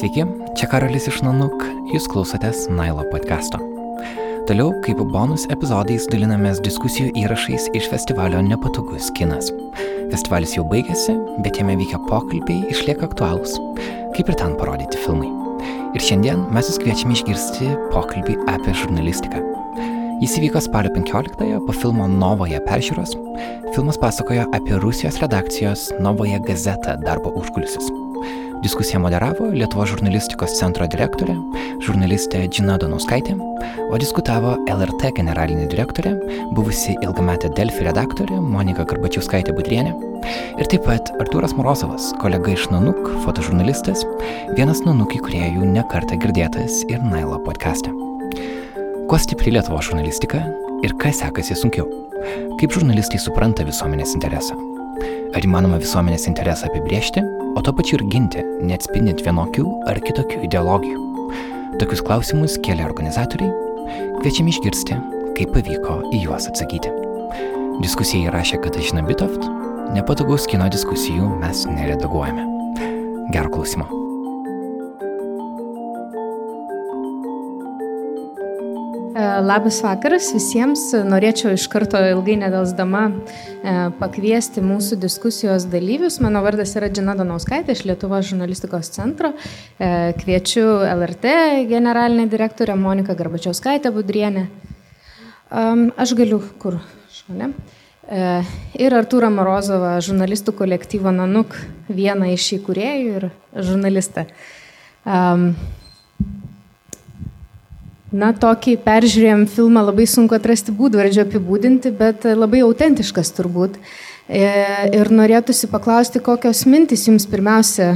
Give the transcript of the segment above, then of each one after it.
Sveiki, čia Karolis iš Nanuk, jūs klausotės Nailo podcast'o. Toliau, kaip bonus epizodais, dalinamės diskusijų įrašais iš festivalio Nepatogus kinas. Festivalis jau baigėsi, bet jame vykę pokalbiai išlieka aktualūs, kaip ir ten parodyti filmai. Ir šiandien mes jūs kviečiame išgirsti pokalbį apie žurnalistiką. Jis įvyko spalio 15-ąją po filmo Novoje peržiūros. Filmas pasakojo apie Rusijos redakcijos Novoje gazetą darbo užkulisius. Diskusiją moderavo Lietuvo žurnalistikos centro direktorė, žurnalistė Džina Donauskaitė, o diskutavo LRT generalinė direktorė, buvusi ilgametė Delfi redaktorė Monika Garbačiauskaitė Budrienė ir taip pat Artūras Morozovas, kolega iš Nanuk, fotožurnalistas, vienas Nanuk įkūrėjų nekarta girdėtas ir Nailo podcast'e. Kuo stipri Lietuvo žurnalistika ir kas sekasi sunkiau? Kaip žurnalistai supranta visuomenės interesą? Ar įmanoma visuomenės interesą apibriežti, o to pačiu ir ginti, neatspindint vienokių ar kitokių ideologijų? Tokius klausimus kėlė organizatoriai. Kviečiame išgirsti, kaip pavyko į juos atsakyti. Diskusiją įrašė Katažina Bitoft, nepatogaus kino diskusijų mes neredaguojame. Gero klausimo. Labas vakaras visiems. Norėčiau iš karto ilgai nedelsdama e, pakviesti mūsų diskusijos dalyvius. Mano vardas yra Džina Donauskaitė iš Lietuvos žurnalistikos centro. E, kviečiu LRT generalinę direktorę Moniką Garbačiauskaitę Budrienę. Aš galiu kur? Šone. Ir Artūrą Morozovą, žurnalistų kolektyvo Nanuk, vieną iš įkūrėjų ir žurnalistą. Um, Na, tokį peržiūrėjom filmą labai sunku atrasti būdvardžio apibūdinti, bet labai autentiškas turbūt. E, ir norėtųsi paklausti, kokios mintis jums pirmiausia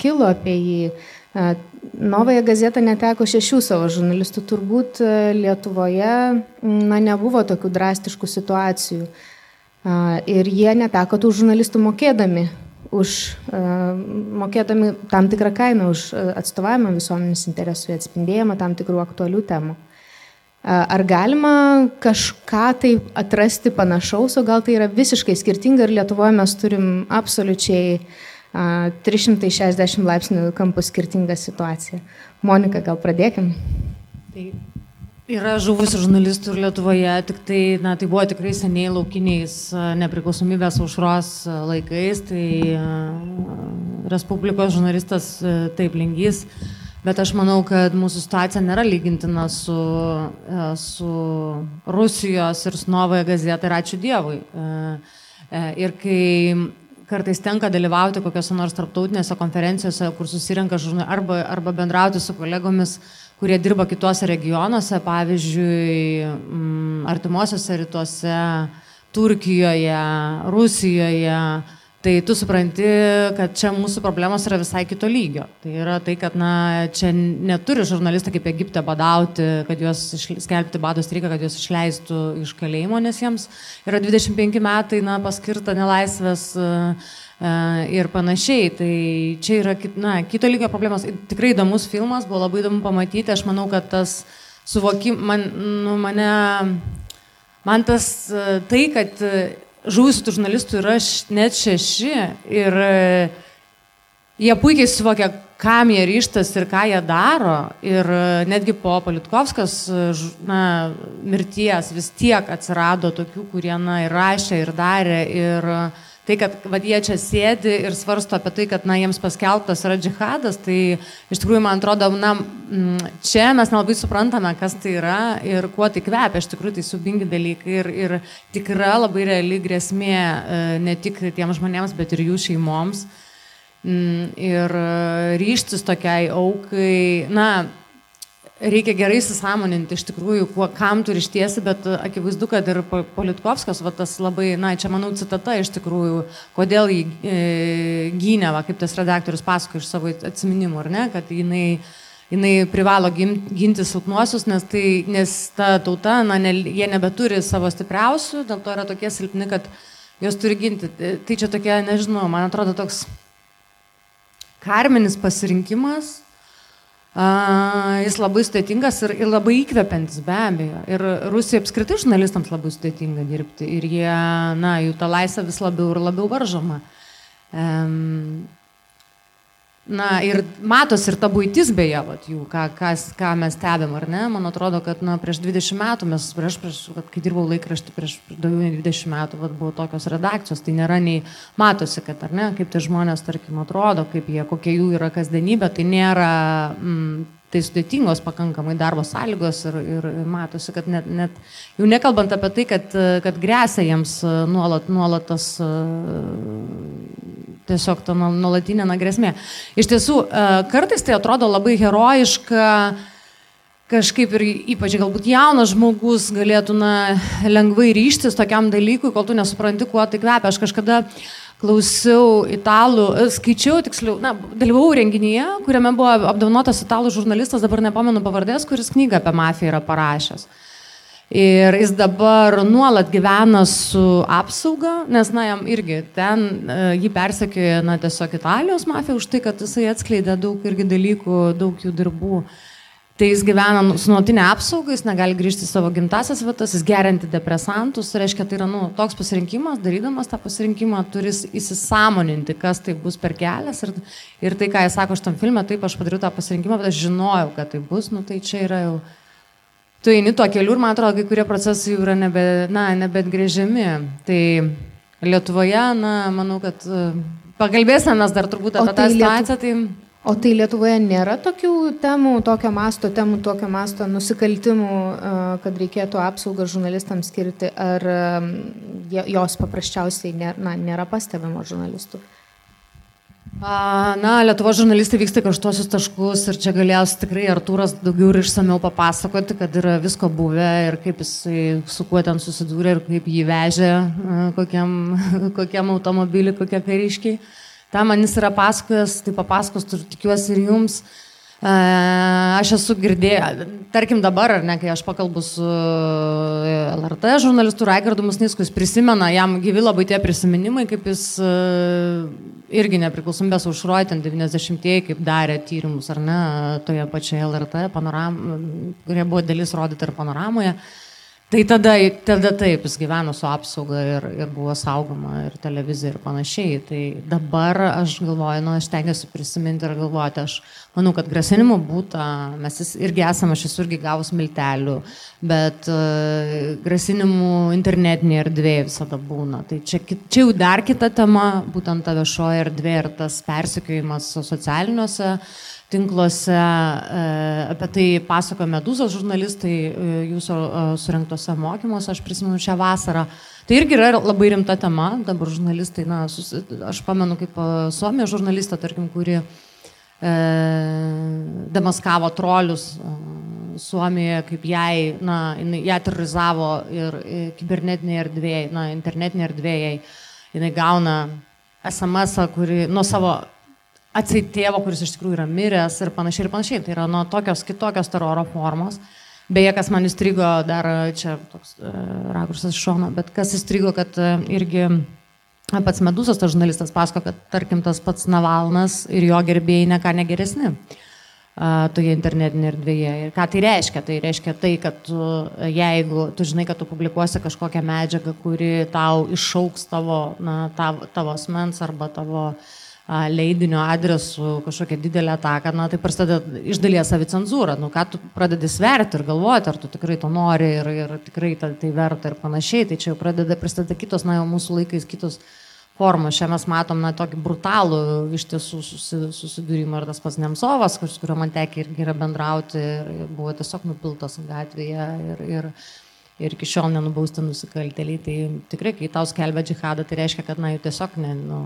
kilo apie jį. E, Novąją gazetą neteko šešių savo žurnalistų. Turbūt e, Lietuvoje na, nebuvo tokių drastiškų situacijų. Ir jie neteko tų žurnalistų mokėdami už, e, mokėdami tam tikrą kainą už e, atstovavimą visuomenės interesų, atspindėjimą tam tikrų aktualių temų. E, ar galima kažką tai atrasti panašaus, o gal tai yra visiškai skirtinga ir Lietuvoje mes turim absoliučiai 360 laipsnių kampų skirtingą situaciją. Monika, gal pradėkim? Tai Yra žuvusių žurnalistų ir Lietuvoje, tik tai, na, tai buvo tikrai seniai laukiniais nepriklausomybės aušros laikais, tai Respublikos žurnalistas taip lingys, bet aš manau, kad mūsų situacija nėra lygintina su, su Rusijos ir su Novoje gazeta ir ačiū Dievui. Ir kai kartais tenka dalyvauti kokiuose nors tarptautinėse konferencijose, kur susirenka žurnalistai arba, arba bendrauti su kolegomis, kurie dirba kituose regionuose, pavyzdžiui, mm, artimuosiuose rytuose, Turkijoje, Rusijoje, tai tu supranti, kad čia mūsų problemos yra visai kito lygio. Tai yra tai, kad na, čia neturi žurnalistai kaip Egipte badauti, kad juos skelbti bado streiką, kad juos išleistų iš kalėjimo, nes jiems yra 25 metai na, paskirta nelaisvės. Uh, ir panašiai. Tai čia yra na, kito lygio problemos. Tikrai įdomus filmas, buvo labai įdomu pamatyti. Aš manau, kad tas suvokimas, man, nu, mane, man tas tai, kad žuvusių tų žurnalistų yra net šeši ir jie puikiai suvokia, kam jie ryštas ir ką jie daro. Ir netgi po Politkovskos na, mirties vis tiek atsirado tokių, kurie na, ir rašė, ir darė. Ir, Tai, kad vad, jie čia sėdi ir svarsto apie tai, kad na, jiems paskelbtas yra džihadas, tai iš tikrųjų man atrodo, na, čia mes nelabai suprantame, kas tai yra ir kuo tai kvepia. Iš tikrųjų tai subingi dalykai ir, ir tikra labai reali grėsmė e, ne tik tiems žmonėms, bet ir jų šeimoms. Ir e, ryštis tokiai aukai, na, reikia gerai įsisamoninti iš tikrųjų, kuo, kam turi ištiesi, bet akivaizdu, kad ir Politkovskos, va, tas labai, na, čia manau citata iš tikrųjų, kodėl jį e, gynė, va, kaip tas redaktorius pasako iš savo atsiminimų, ar ne, kad jinai, jinai privalo ginti silpnuosius, nes, tai, nes ta tauta, na, ne, jie nebeturi savo stipriausių, dėl to yra tokie silpni, kad jos turi ginti. Tai čia tokia, nežinau, man atrodo toks karminis pasirinkimas A, jis labai sudėtingas ir, ir labai įkvepiantis be abejo. Ir Rusija apskritai žurnalistams labai sudėtinga dirbti ir jie, na, jų ta laisvė vis labiau ir labiau varžoma. Um, Na ir matosi ir ta būtis beje, vat, jų, ką, kas, ką mes stebėm, ar ne? Man atrodo, kad na, prieš 20 metų, mes prieš, prieš vat, kai dirbau laikraštį, prieš daugiau nei 20 metų vat, buvo tokios redakcijos, tai nėra nei matosi, kad ar ne, kaip tie žmonės, tarkim, atrodo, kaip jie, kokia jų yra kasdienybė, tai nėra mm, tai sudėtingos pakankamai darbo sąlygos ir, ir, matosi, kad net, net jau nekalbant apie tai, kad, kad grėsia jiems nuolat, nuolat tas tiesiog ta nuolatinė na, grėsmė. Iš tiesų, e, kartais tai atrodo labai herojiška, kažkaip ir ypač galbūt jaunas žmogus galėtų na, lengvai ryštis tokiam dalykui, kol tu nesupranti, kuo tai kvepia. Aš kažkada klausiau italų, e, skaičiau, tiksliau, na, dalyvau renginyje, kuriame buvo apdaunotas italų žurnalistas, dabar nepamenu pavardės, kuris knygą apie mafiją yra parašęs. Ir jis dabar nuolat gyvena su apsauga, nes, na, jam irgi ten uh, jį persekioja, na, tiesiog Italijos mafija už tai, kad jisai atskleidė daug irgi dalykų, daug jų darbų. Tai jis gyvena nu, su nuotinė apsauga, jis negali grįžti į savo gimtasias vietas, jis gerinti depresantus, tai reiškia, tai yra nu, toks pasirinkimas, darydamas tą pasirinkimą, turi įsisamoninti, kas tai bus per kelias. Ir, ir tai, ką jis sako šitam filmė, taip aš padariau tą pasirinkimą, bet aš žinojau, kad tai bus, nu, tai čia yra jau tu eini tuo keliu ir man atrodo, kai kurie procesai jau yra nebe, na, nebetgrėžiami. Tai Lietuvoje, na, manau, kad e, pakalbėsime mes dar turbūt apie tai tą situaciją. Tai... O tai Lietuvoje nėra tokių temų, tokio masto temų, tokio masto nusikaltimų, e, kad reikėtų apsaugą žurnalistams skirti, ar e, jos paprasčiausiai nėra, na, nėra pastebimo žurnalistų? Na, Lietuvo žurnalistai vyksta kažtuosius taškus ir čia galės tikrai Artūras daugiau ir išsameu papasakoti, kad yra visko buvę ir kaip jisai su kuo ten susidūrė ir kaip jį vežė, kokiam, kokiam automobilį, kokie kariškiai. Ta man jis yra pasakojęs, tai papasakos, tikiuosi ir jums. Uh, Aš esu girdėjęs, tarkim dabar, ar ne, kai aš pakalbu su e, LRT žurnalistu Raigardu Musnisku, jis prisimena, jam gyvi labai tie prisiminimai, kaip jis e, irgi nepriklausomybės užruoja ten 90-ieji, kaip darė tyrimus, ar ne, toje pačioje LRT, panoram, kurie buvo dalis rodyti ir panoramoje. Uh, Tai tada, tada taip, jis gyveno su apsauga ir, ir buvo saugoma ir televizija ir panašiai. Tai dabar aš galvoju, nu, aš tengiuosi prisiminti ir galvoti, aš manau, kad grasinimo būta, mes irgi esame, aš esu irgi gavus miltelių, bet uh, grasinimų internetinėje erdvėje visada būna. Tai čia, čia jau dar kita tema, būtent ta viešoja erdvė ir tas persikėjimas socialiniuose. Uh, tinkluose, e, apie tai pasakoja Medūzos žurnalistai e, jūsų e, surinktose mokymuose, aš prisimenu šią vasarą. Tai irgi yra labai rimta tema, dabar žurnalistai, na, susi, aš pamenu kaip Suomijos žurnalistą, tarkim, kuri e, demaskavo trolius Suomijoje, kaip jai, na, ją terorizavo ir kibernetinėje erdvėje, na, internetinėje erdvėje, jinai gauna SMS, kuri nuo savo atseit tėvo, kuris iš tikrųjų yra miręs ir panašiai ir panašiai. Tai yra nuo tokios kitokios teroro formos. Beje, kas man įstrigo, dar čia toks uh, rakursas iš šono, bet kas įstrigo, kad uh, irgi pats Medusas, tas žurnalistas, pasako, kad tarkim tas pats Navalnas ir jo gerbėjai ne ką negeresni uh, toje internetinėje erdvėje. Ir ką tai reiškia? Tai reiškia tai, kad tu, jeigu tu žinai, kad tu publikuosi kažkokią medžiagą, kuri tau išauks tavo, na, tavo, tavo asmens arba tavo uh, leidinio adresu kažkokią didelę ataką, na tai prasideda iš dalies savicenzūra, nu ką tu pradedi sverti ir galvoti, ar tu tikrai to nori ir, ir tikrai tai, tai verta ir panašiai, tai čia jau pradeda prasideda kitos, na jau mūsų laikais kitos formos. Čia mes matom, na, tokį brutalų iš tiesų susidūrimą ir tas pats Nemsovas, su kuriuo man tekė irgi yra bendrauti, ir buvo tiesiog nupiltas gatvėje ir, ir ir iki šiol nenubausti nusikaltėliai. Tai tikrai, kai tau skelbia džihadą, tai reiškia, kad na, jų tiesiog ne, nu,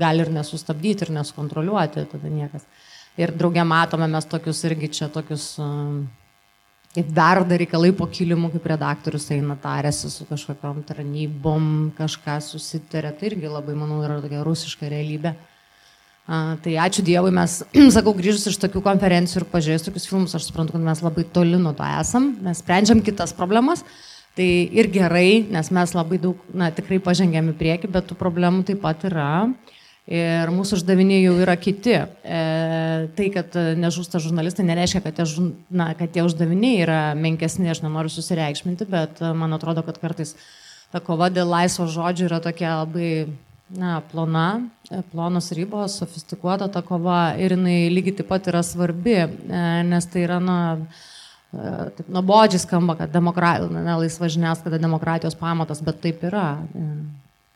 gali ir nesustabdyti, ir nesukontroliuoti, tada niekas. Ir draugė matome mes tokius irgi čia tokius, kaip verda reikalai po kilimu, kaip redaktorius eina tarėsi su kažkokiam tarnybom, kažką susitarė, tai irgi labai, manau, yra tokia rusiška realybė. Tai ačiū Dievui, mes, sakau, grįžus iš tokių konferencijų ir pažiūrėjus tokius filmus, aš suprantu, kad mes labai toli nuo to esam, mes sprendžiam kitas problemas. Tai ir gerai, nes mes labai daug, na, tikrai pažengėm į priekį, bet tų problemų taip pat yra. Ir mūsų uždaviniai jau yra kiti. E, tai, kad nežūsta žurnalistai, nereiškia, kad tie, na, kad tie uždaviniai yra menkesni, aš nenoriu susireikšminti, bet man atrodo, kad kartais ta kova dėl laisvo žodžio yra tokia labai na, plona, plonos ribos, sofistikuota ta kova ir jinai lygiai taip pat yra svarbi, nes tai yra, na, taip nuobodžiai skamba, kad demokratija, ne laisva žiniasklaida demokratijos pamatas, bet taip yra.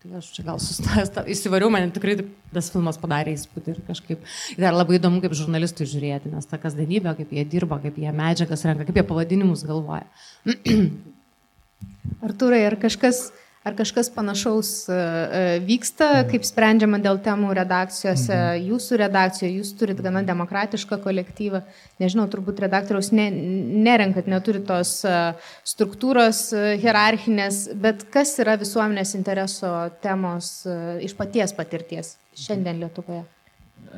Tai aš čia gal sustojęs, įsivariau, man tikrai tas filmas padarė įspūdį ir kažkaip dar labai įdomu kaip žurnalistui žiūrėti, nes ta kasdienybė, kaip jie dirba, kaip jie medžiagas renka, kaip jie pavadinimus galvoja. Arturai, ar kažkas Ar kažkas panašaus e, e, vyksta, kaip sprendžiama dėl temų redakcijose, mhm. jūsų redakcijoje, jūs turit gana demokratišką kolektyvą, nežinau, turbūt redaktoriaus ne, nerenkat, neturit tos e, struktūros hierarchinės, bet kas yra visuomenės intereso temos iš paties patirties šiandien Lietuvoje?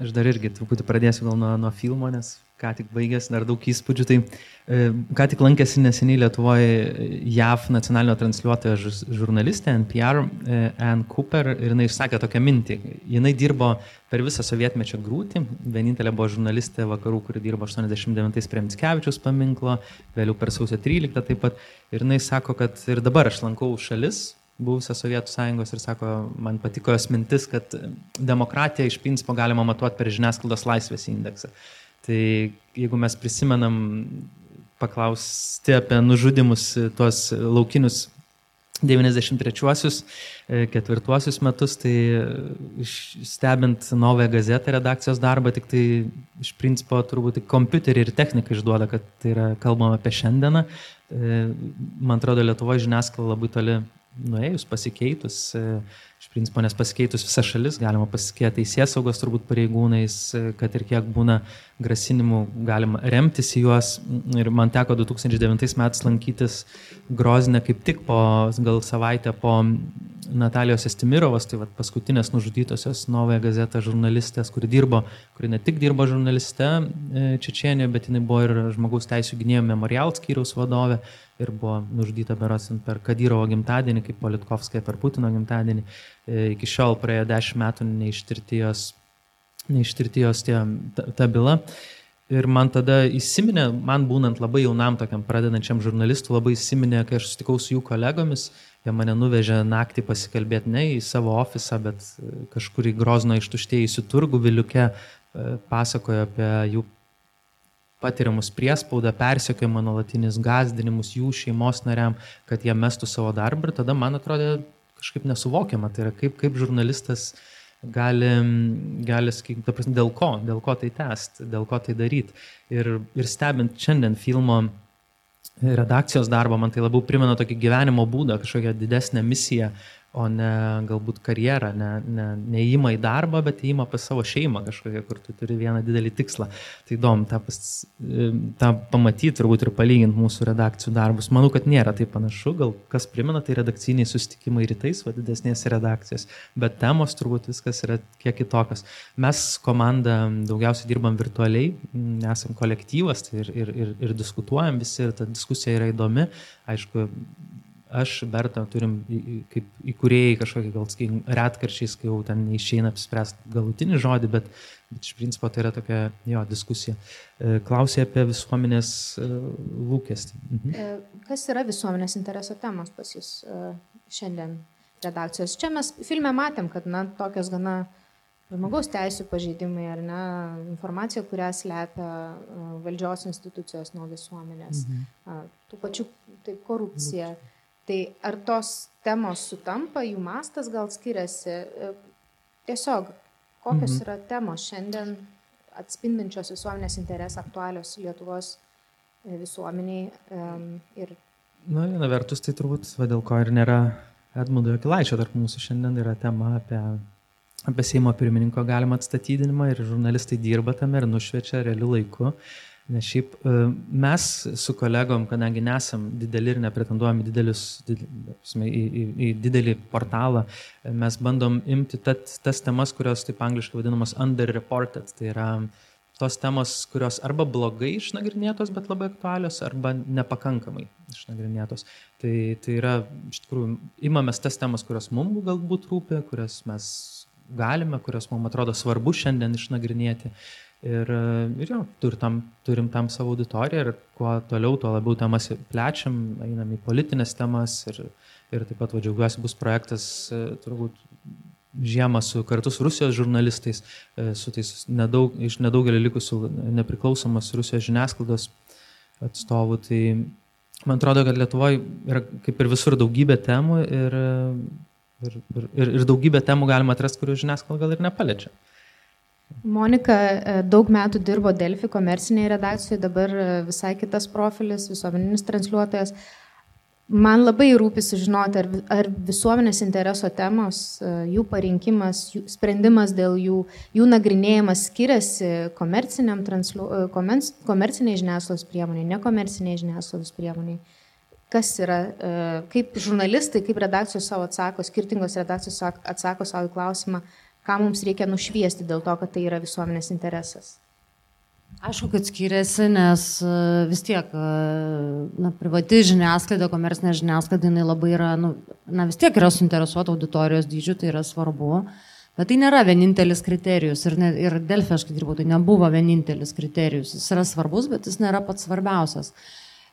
Aš dar irgi truputį pradėsiu gal nuo, nuo filmo, nes ką tik baigęs, dar daug įspūdžių. Tai e, ką tik lankėsi neseniai Lietuvoje JAV nacionalinio transliuotojo žurnalistė NPR, e, Ann Cooper, ir jinai išsakė tokią mintį. Jinai dirbo per visą sovietmečio grūtį, vienintelė buvo žurnalistė vakarų, kuri dirbo 89 prie Mitskevičius paminklo, vėliau per sausio 13 taip pat. Ir jinai sako, kad ir dabar aš lankau šalis, buvusią Sovietų sąjungos ir sako, man patiko jos mintis, kad demokratiją iš principo galima matuoti per žiniasklaidos laisvės indeksą. Tai jeigu mes prisimenam paklausti apie nužudimus tuos laukinius 93-uosius, ketvirtuosius metus, tai stebint Naują gazetą redakcijos darbą, tik tai iš principo turbūt tik kompiuterį ir techniką išduoda, kad tai yra kalbama apie šiandieną. Man atrodo, Lietuvoje žiniasklaida labai toli nuėjus, pasikeitus, e, iš principo, nes pasikeitus visą šalis, galima pasikėti teisės saugos turbūt pareigūnais, kad ir kiek būna grasinimų, galima remtis į juos. Ir man teko 2009 metais lankytis Grozinę kaip tik po, gal savaitę po Natalijos Estimirovas, tai vat, paskutinės nužudytosios Novoje gazetą žurnalistės, kuri dirbo, kuri ne tik dirbo žurnaliste e, Čečienė, bet jinai buvo ir žmogaus teisų gynėjo memorial skyriaus vadovė ir buvo nužudyta berosint per Kadyrovo gimtadienį, kaip Politkovskaja per Putino gimtadienį. E, iki šiol praėjo dešimt metų neištirtijos, neištirtijos tie, ta, ta byla. Ir man tada įsiminė, man būnant labai jaunam tokiam pradedančiam žurnalistui, labai įsiminė, kai aš sutikau su jų kolegomis, Jie mane nuvežė naktį pasikalbėti ne į savo ofisą, bet e, kažkur į Grozno ištuštėjusių turgų Viliuke e, pasakojo apie jų patiriamus priespaudą, persekiojimą, nuolatinis gazdinimus jų šeimos nariam, kad jie mestų savo darbą ir tada man atrodė kažkaip nesuvokiama, tai yra kaip, kaip žurnalistas gali, gali sakykime, ta prasme, dėl ko, dėl ko tai tęsti, dėl ko tai daryti. Ir, ir stebint šiandien filmo redakcijos darbą, man tai labiau primena tokį gyvenimo būdą, kažkokią didesnę misiją, o ne galbūt karjerą, ne, ne, ne įimą į darbą, bet įimą pas savo šeimą kažkokią, kur tu turi vieną didelį tikslą. Tai įdomu tą, pas, tą pamatyti turbūt ir palyginti mūsų redakcijų darbus. Manau, kad nėra tai panašu, gal kas primena, tai redakciniai susitikimai rytais, va didesnės redakcijos, bet temos turbūt viskas yra kiek kitokios. Mes komanda daugiausiai dirbam virtualiai, esam kolektyvas tai ir, ir, ir, ir diskutuojam visi ir ta diskusija yra įdomi. Aišku, aš, Berta, turim kaip įkūrėjai kažkokį gal sakykim, retkarčiais, kai jau ten neišeina apspręsti galutinį žodį, bet, bet iš principo tai yra tokia jo diskusija. E, klausė apie visuomenės e, lūkestį. Mhm. E, kas yra visuomenės intereso temos pas jūs šiandien redakcijos? Čia mes filme matėm, kad na, tokios gana žmogaus teisų pažeidimai ar ne, informacija, kurią slepia valdžios institucijos nuo visuomenės, mhm. tų pačių tai korupcija. Mhm Tai ar tos temos sutampa, jų mastas gal skiriasi? E, tiesiog, kokios mhm. yra temos šiandien atspindinčios visuomenės interesą aktualios Lietuvos e, visuomeniai ir Na, viena vertus, tai turbūt, va, dėl ko ir nėra Edmundo Jokilaičio tarp mūsų šiandien yra tema apie, apie Seimo pirmininko galimą atstatydinimą ir žurnalistai dirba tame ir nušviečia realiu laiku. Nes šiaip e, mes su kolegom, kadangi nesam dideli ir nepretenduojam didelius, į, į, į didelį portalą, e, mes bandom imti tat, tas temas, kurios taip angliškai vadinamos underreported. Tai yra tos temos, kurios arba blogai išnagrinėtos, bet labai aktualios, arba nepakankamai išnagrinėtos. Tai, tai yra, iš tikrųjų, imamės tas temas, kurios mums galbūt rūpi, kurias mes galime, kurios mums atrodo svarbu šiandien išnagrinėti. Uh, Ir, ir jo, tur tam, turim tam savo auditoriją ir kuo toliau, tuo labiau temas plečiam, einam į politinės temas ir, ir taip pat, va, džiaugiuosi, bus projektas, turbūt žiemą su, kartu su Rusijos žurnalistais, su tais nedaug, iš nedaugelio likusių nepriklausomos Rusijos žiniasklaidos atstovų. Tai man atrodo, kad Lietuvoje yra kaip ir visur daugybė temų ir, ir, ir, ir daugybė temų galima atrasti, kurių žiniasklaida gal ir nepaliečia. Monika e, daug metų dirbo Delfi komercinėje redakcijoje, dabar e, visai kitas profilis, visuomeninis transliuotojas. Man labai rūpi sužinoti, ar, ar visuomenės intereso temos, e, jų parinkimas, jų sprendimas dėl jų, jų nagrinėjimas skiriasi transliu, komerciniai žiniasklaidos priemoniai, nekomerciniai žiniasklaidos priemoniai. Kas yra, kaip žurnalistai, kaip redakcijos savo atsako, skirtingos redakcijos atsako savo į klausimą, ką mums reikia nušviesti dėl to, kad tai yra visuomenės interesas. Aišku, kad skiriasi, nes e, vis tiek e, na, privati žiniasklaida, komercinė žiniasklaida, jinai labai yra, nu, na, vis tiek yra suinteresuota auditorijos dydžiu, tai yra svarbu, bet tai nėra vienintelis kriterijus ir, ne, ir Delfė, aš kai dirbau, tai nebuvo vienintelis kriterijus, jis yra svarbus, bet jis nėra pats svarbiausias.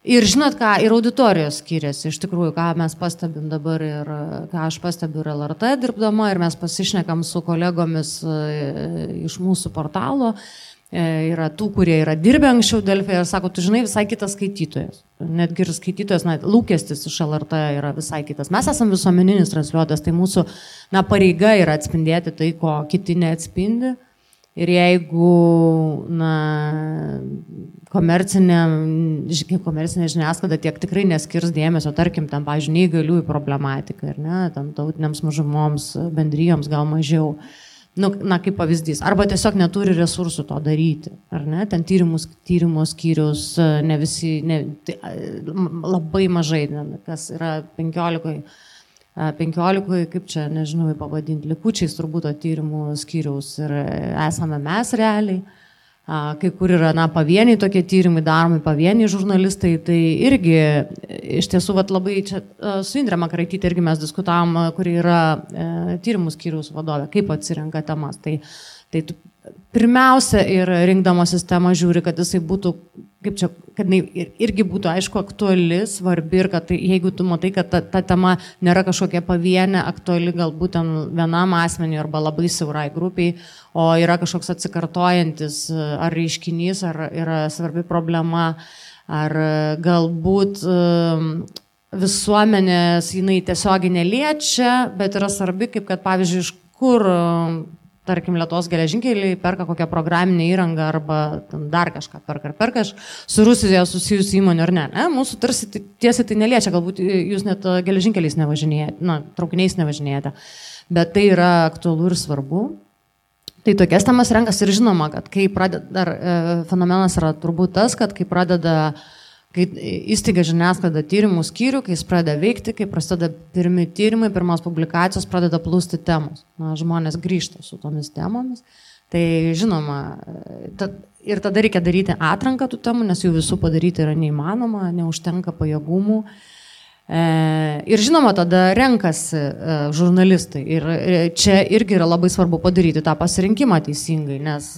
Ir žinot ką, ir auditorijos skiriasi, iš tikrųjų, ką mes pastebim dabar ir ką aš pastebiu ir LRT dirbdama, ir mes pasišnekam su kolegomis e, iš mūsų portalo. E, yra tų, kurie yra dirbę anksčiau Delfėje ir sako, tu žinai, visai kitas skaitytojas. Netgi ir skaitytojas, na, lūkestis iš LRT yra visai kitas. Mes esame visuomeninis transliuotojas, tai mūsų na, pareiga yra atspindėti tai, ko kiti neatspindi. Ir jeigu na, komercinė, komercinė žiniasklaida tiek tikrai neskirs dėmesio, tarkim, tam, pažiūrėjau, neįgaliųjų problematikai, ar ne, tam tautiniams mažumoms, bendrijoms gal mažiau. Nu, na, kaip pavyzdys. Arba tiesiog neturi resursų to daryti. Ar ne? Ten tyrimus, tyrimų skyrius, ne visi, ne, tai, labai mažai, kas yra 15 15, kaip čia, nežinau, pavadinti, likučiais turbūt to tyrimų skyriaus ir esame mes realiai. Kai kur yra, na, pavieniai tokie tyrimai daromi, pavieniai žurnalistai, tai irgi iš tiesų vat, labai čia su Indrė Makaraitytė irgi mes diskutavom, kuri yra e, tyrimų skyriaus vadovė, kaip atsirenka temas. Tai, tai pirmiausia ir rinkdama sistemą žiūri, kad jisai būtų, kaip čia, kad jinai irgi būtų aišku aktuali, svarbi ir kad tai, jeigu tu matai, kad ta, ta tema nėra kažkokia pavienė, aktuali galbūt ten vienam asmeniui arba labai siaurai grupiai, o yra kažkoks atsikartojantis ar reiškinys, ar yra svarbi problema, ar galbūt um, visuomenės jinai tiesiogiai neliečia, bet yra svarbi, kaip kad pavyzdžiui, iš kur tarkim, Lietuvos geležinkeliai perka kokią programinę įrangą arba dar kažką perka ar perka su Rusija susijusių įmonių ar ne. ne? Mūsų tarsi tiesiai tai neliečia, galbūt jūs net geležinkeliais nevažinėjate, na, traukiniais nevažinėjate, bet tai yra aktualu ir svarbu. Tai tokias temas renkas ir žinoma, kad kai pradeda, dar e, fenomenas yra turbūt tas, kad kai pradeda uh, kai įsteigia žiniasklaida tyrimų skyrių, kai jis pradeda veikti, kai prasideda pirmi tyrimai, pirmos publikacijos, pradeda plūsti temos. Na, žmonės grįžta su tomis temomis. Tai žinoma, ta, ir tada reikia daryti atranką tų temų, nes jų visų padaryti yra neįmanoma, neužtenka pajėgumų. E, ir žinoma, tada renkasi e, žurnalistai. Ir e, čia irgi yra labai svarbu padaryti tą pasirinkimą teisingai, nes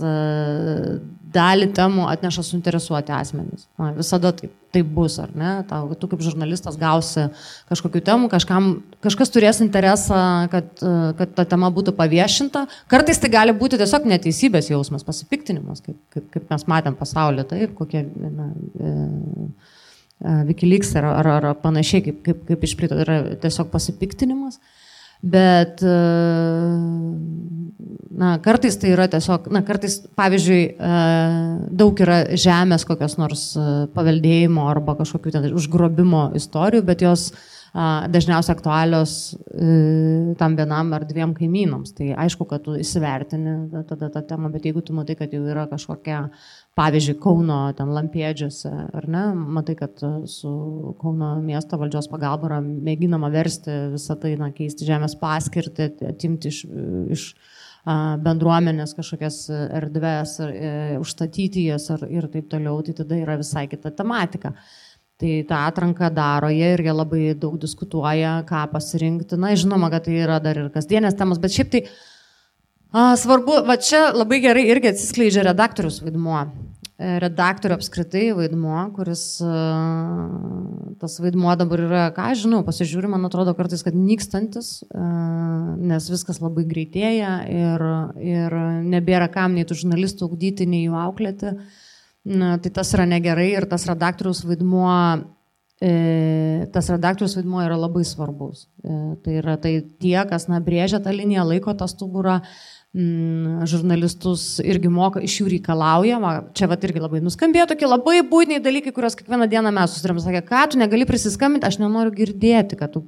dalį temų atneša suinteresuoti asmenys. Na, visada taip, taip bus, ar ne? Tau, tu kaip žurnalistas gausi kažkokių temų, kažkam, kažkas turės interesą, kad, kad ta tema būtų paviešinta. Kartais tai gali būti tiesiog neteisybės jausmas, pasipiktinimas, kaip, kaip, kaip mes matėm pasaulyje, taip, kokie... Na, e, e Wikileaks ar, ar, ar panašiai, kaip, kaip, kaip išplito, yra tiesiog pasipiktinimas. Bet e, na, kartais tai yra tiesiog, na, kartais, pavyzdžiui, e, daug yra žemės kokios nors e, paveldėjimo arba kažkokių ten užgrobimo istorijų, bet jos dažniausiai aktualios tam vienam ar dviem kaimynams. Tai aišku, kad tu įsivertini tada tą temą, bet jeigu tu matai, kad jau yra kažkokia pavyzdžiui, Kauno ten lampėdžiuose, ar ne, matai, kad e, su Kauno miesto valdžios pagalba yra mėginama versti visą tai, na, keisti žemės paskirtį, atimti iš, iš bendruomenės kažkokias erdves, e, užstatyti jas ir, ir taip toliau, tai tada yra visai kita tematika. Tai tą atranką daro jie ir jie labai daug diskutuoja, ką pasirinkti. Na, žinoma, kad tai yra dar ir kasdienės temos, bet šiaip tai A, svarbu, va čia labai gerai irgi atsiskleidžia redaktorius vaidmuo. redaktorių apskritai vaidmuo, kuris tas vaidmuo dabar yra, ką žinau, pasižiūriu, man atrodo kartais, kad nykstantis, nes viskas labai greitėja ir, ir nebėra kam nei tų žurnalistų ugdyti, nei jų auklėti. Na, tai tas yra negerai ir tas redaktoriaus vaidmuo e, tas redaktorius vaidmuo yra labai svarbus. E, tai yra tai tie, kas na, brėžia tą liniją, laiko tą stuburą, mm, žurnalistus irgi moka, iš jų reikalauja. Va, čia va irgi labai nuskambėjo tokie labai būtiniai dalykai, kuriuos kiekvieną dieną mes susidarėm. Sakė, ką tu negali prisiskambinti, aš nenoriu girdėti, kad tu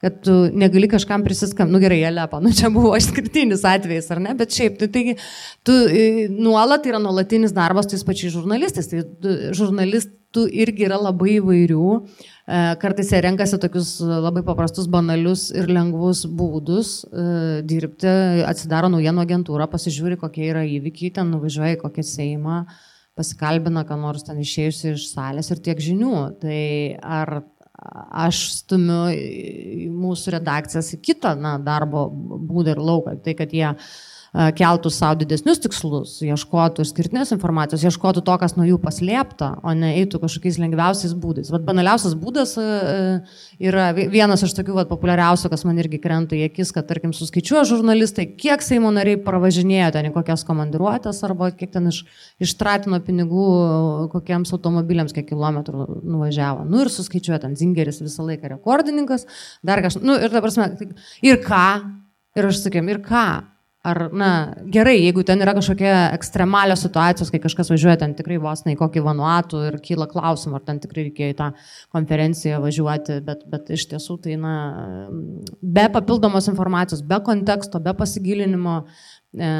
kad tu negali kažkam prisiskambinti. Nu gerai, Jelepa, nu čia buvo išskirtinis atvejis, ar ne, bet šiaip, tai, tai tu nuolat yra nuolatinis darbas tais pačiais žurnalistais. Tai žurnalistų irgi yra labai įvairių. E, kartais jie renkasi tokius labai paprastus, banalius ir lengvus būdus e, dirbti, atsidaro naujienų agentūrą, pasižiūri, kokie yra įvykiai, ten nuvažiuoja į kokią seimą, pasikalbina, ką nors ten išėjusi iš salės ir tiek žinių. Tai ar aš stumiu mūsų redakcijas į kitą na, darbo būdą ir lauką. Tai, kad jie uh, keltų savo didesnius tikslus, ieškotų išskirtinės informacijos, ieškotų to, kas nuo jų paslėpta, o ne eitų kažkokiais lengviausiais būdais. Vat banaliausias būdas yra vienas iš tokių vat, populiariausių, kas man irgi krenta į akis, kad, tarkim, suskaičiuoja žurnalistai, kiek Seimo nariai pravažinėjo ten į kokias komandiruotės arba kiek ten iš, ištratino pinigų kokiems automobiliams, kiek kilometrų nuvažiavo. Nu ir suskaičiuoja ten Zingeris visą laiką rekordininkas, dar kažkas. Nu ir dabar, ir ką? Ir aš sakėm, ir ką? Ar, na, gerai, jeigu ten yra kažkokia ekstremalios situacijos, kai kažkas važiuoja ten tikrai vos ne į kokį vanuatų ir kyla klausimų, ar ten tikrai reikėjo į tą konferenciją važiuoti, bet, bet iš tiesų tai, na, be papildomos informacijos, be konteksto, be pasigilinimo, e,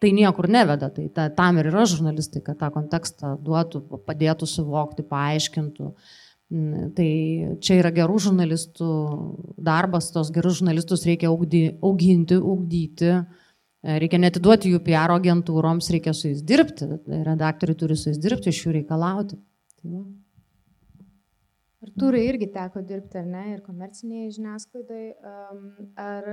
tai niekur neveda. Tai ta, tam ir yra žurnalistai, kad tą kontekstą duotų, padėtų suvokti, paaiškintų. E, tai čia yra gerų žurnalistų darbas, tos gerus žurnalistus reikia augdy, auginti, ugdyti, e, reikia netiduoti jų PR agentūroms, reikia su jais dirbti, redaktoriai turi su jais dirbti, iš jų reikalauti. Tai va. Artūrai irgi teko dirbti, ar ne, ir komercinėje žiniasklaidoje. Ar,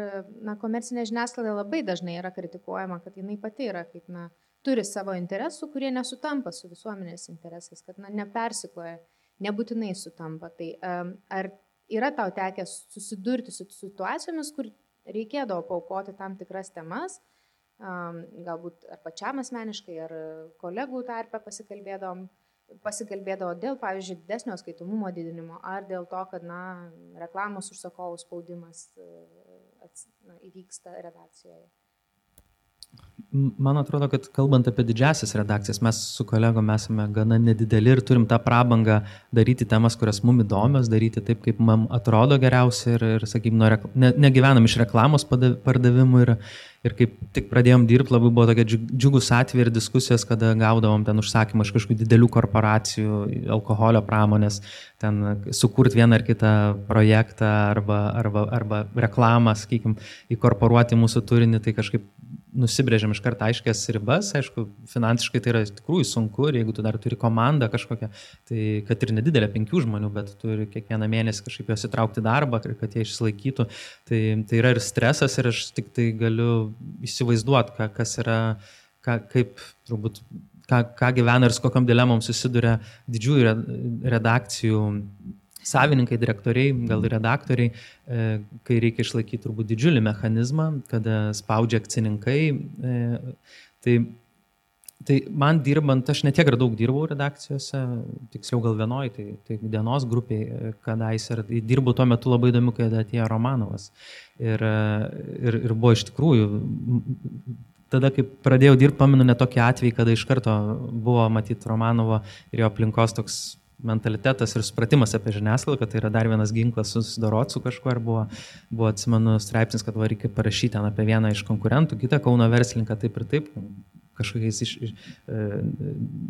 na, komercinė žiniasklaida labai dažnai yra kritikuojama, kad jinai pati yra kaip, na, turi savo interesų, kurie nesutampa su visuomenės interesais, kad, na, nepersikloja nebūtinai sutampa. Tai ar yra tau tekę susidurti su situacijomis, kur reikėdavo paukoti tam tikras temas, galbūt ar pačiam asmeniškai, ar kolegų tarpe pasikalbėdom, pasikalbėdavo dėl, pavyzdžiui, didesnio skaitomumo didinimo, ar dėl to, kad, na, reklamos užsakovų spaudimas na, įvyksta redakcijoje. Man atrodo, kad kalbant apie didžiasias redakcijas, mes su kolegom esame gana nedideli ir turim tą prabangą daryti temas, kurias mums įdomios, daryti taip, kaip mums atrodo geriausia ir, ir sakykime, ne, negyvenam iš reklamos pardavimų ir, ir kaip tik pradėjom dirbti, labai buvo tokia džiugus atvejai ir diskusijos, kada gaudavom ten užsakymą iš kažkokių didelių korporacijų, alkoholio pramonės, ten sukurti vieną ar kitą projektą arba, arba, arba reklamą, sakykime, įkorporuoti mūsų turinį, tai kažkaip nusibrėžiam iš karto aiškias ribas, aišku, finansiškai tai yra tikrųjų sunku ir jeigu tu dar turi komandą kažkokią, tai kad ir nedidelė penkių žmonių, bet turi kiekvieną mėnesį kažkaip juos įtraukti darbą, kad jie išsilaikytų, tai, tai yra ir stresas ir aš tik tai galiu įsivaizduoti, kas yra, ką, kaip turbūt ką, ką gyvena ir su kokiam dilemom susiduria didžiųjų redakcijų savininkai, direktoriai, gal redaktoriai, e, kai reikia išlaikyti turbūt didžiulį mechanizmą, kada spaudžia akcininkai. E, tai, tai man dirbant, aš netiek ir daug dirbau redakcijose, tiksliau gal vienoj, tai, tai dienos grupiai, e, kadais ir dirbau tuo metu labai įdomu, kai atėjo Romanovas. Ir, ir, ir buvo iš tikrųjų tada, kai pradėjau dirbti, pamenu net tokį atvejį, kada iš karto buvo matyti Romanovo ir jo aplinkos toks mentalitetas ir supratimas apie žiniasklaidą, kad tai yra dar vienas ginklas susidoroti su kažkuo ir buvo, buvo atsimenu, straipsnis, kad va, reikia parašyti ten apie vieną iš konkurentų, kitą Kauno verslininką taip ir taip, kažkokiais iš, iš, e,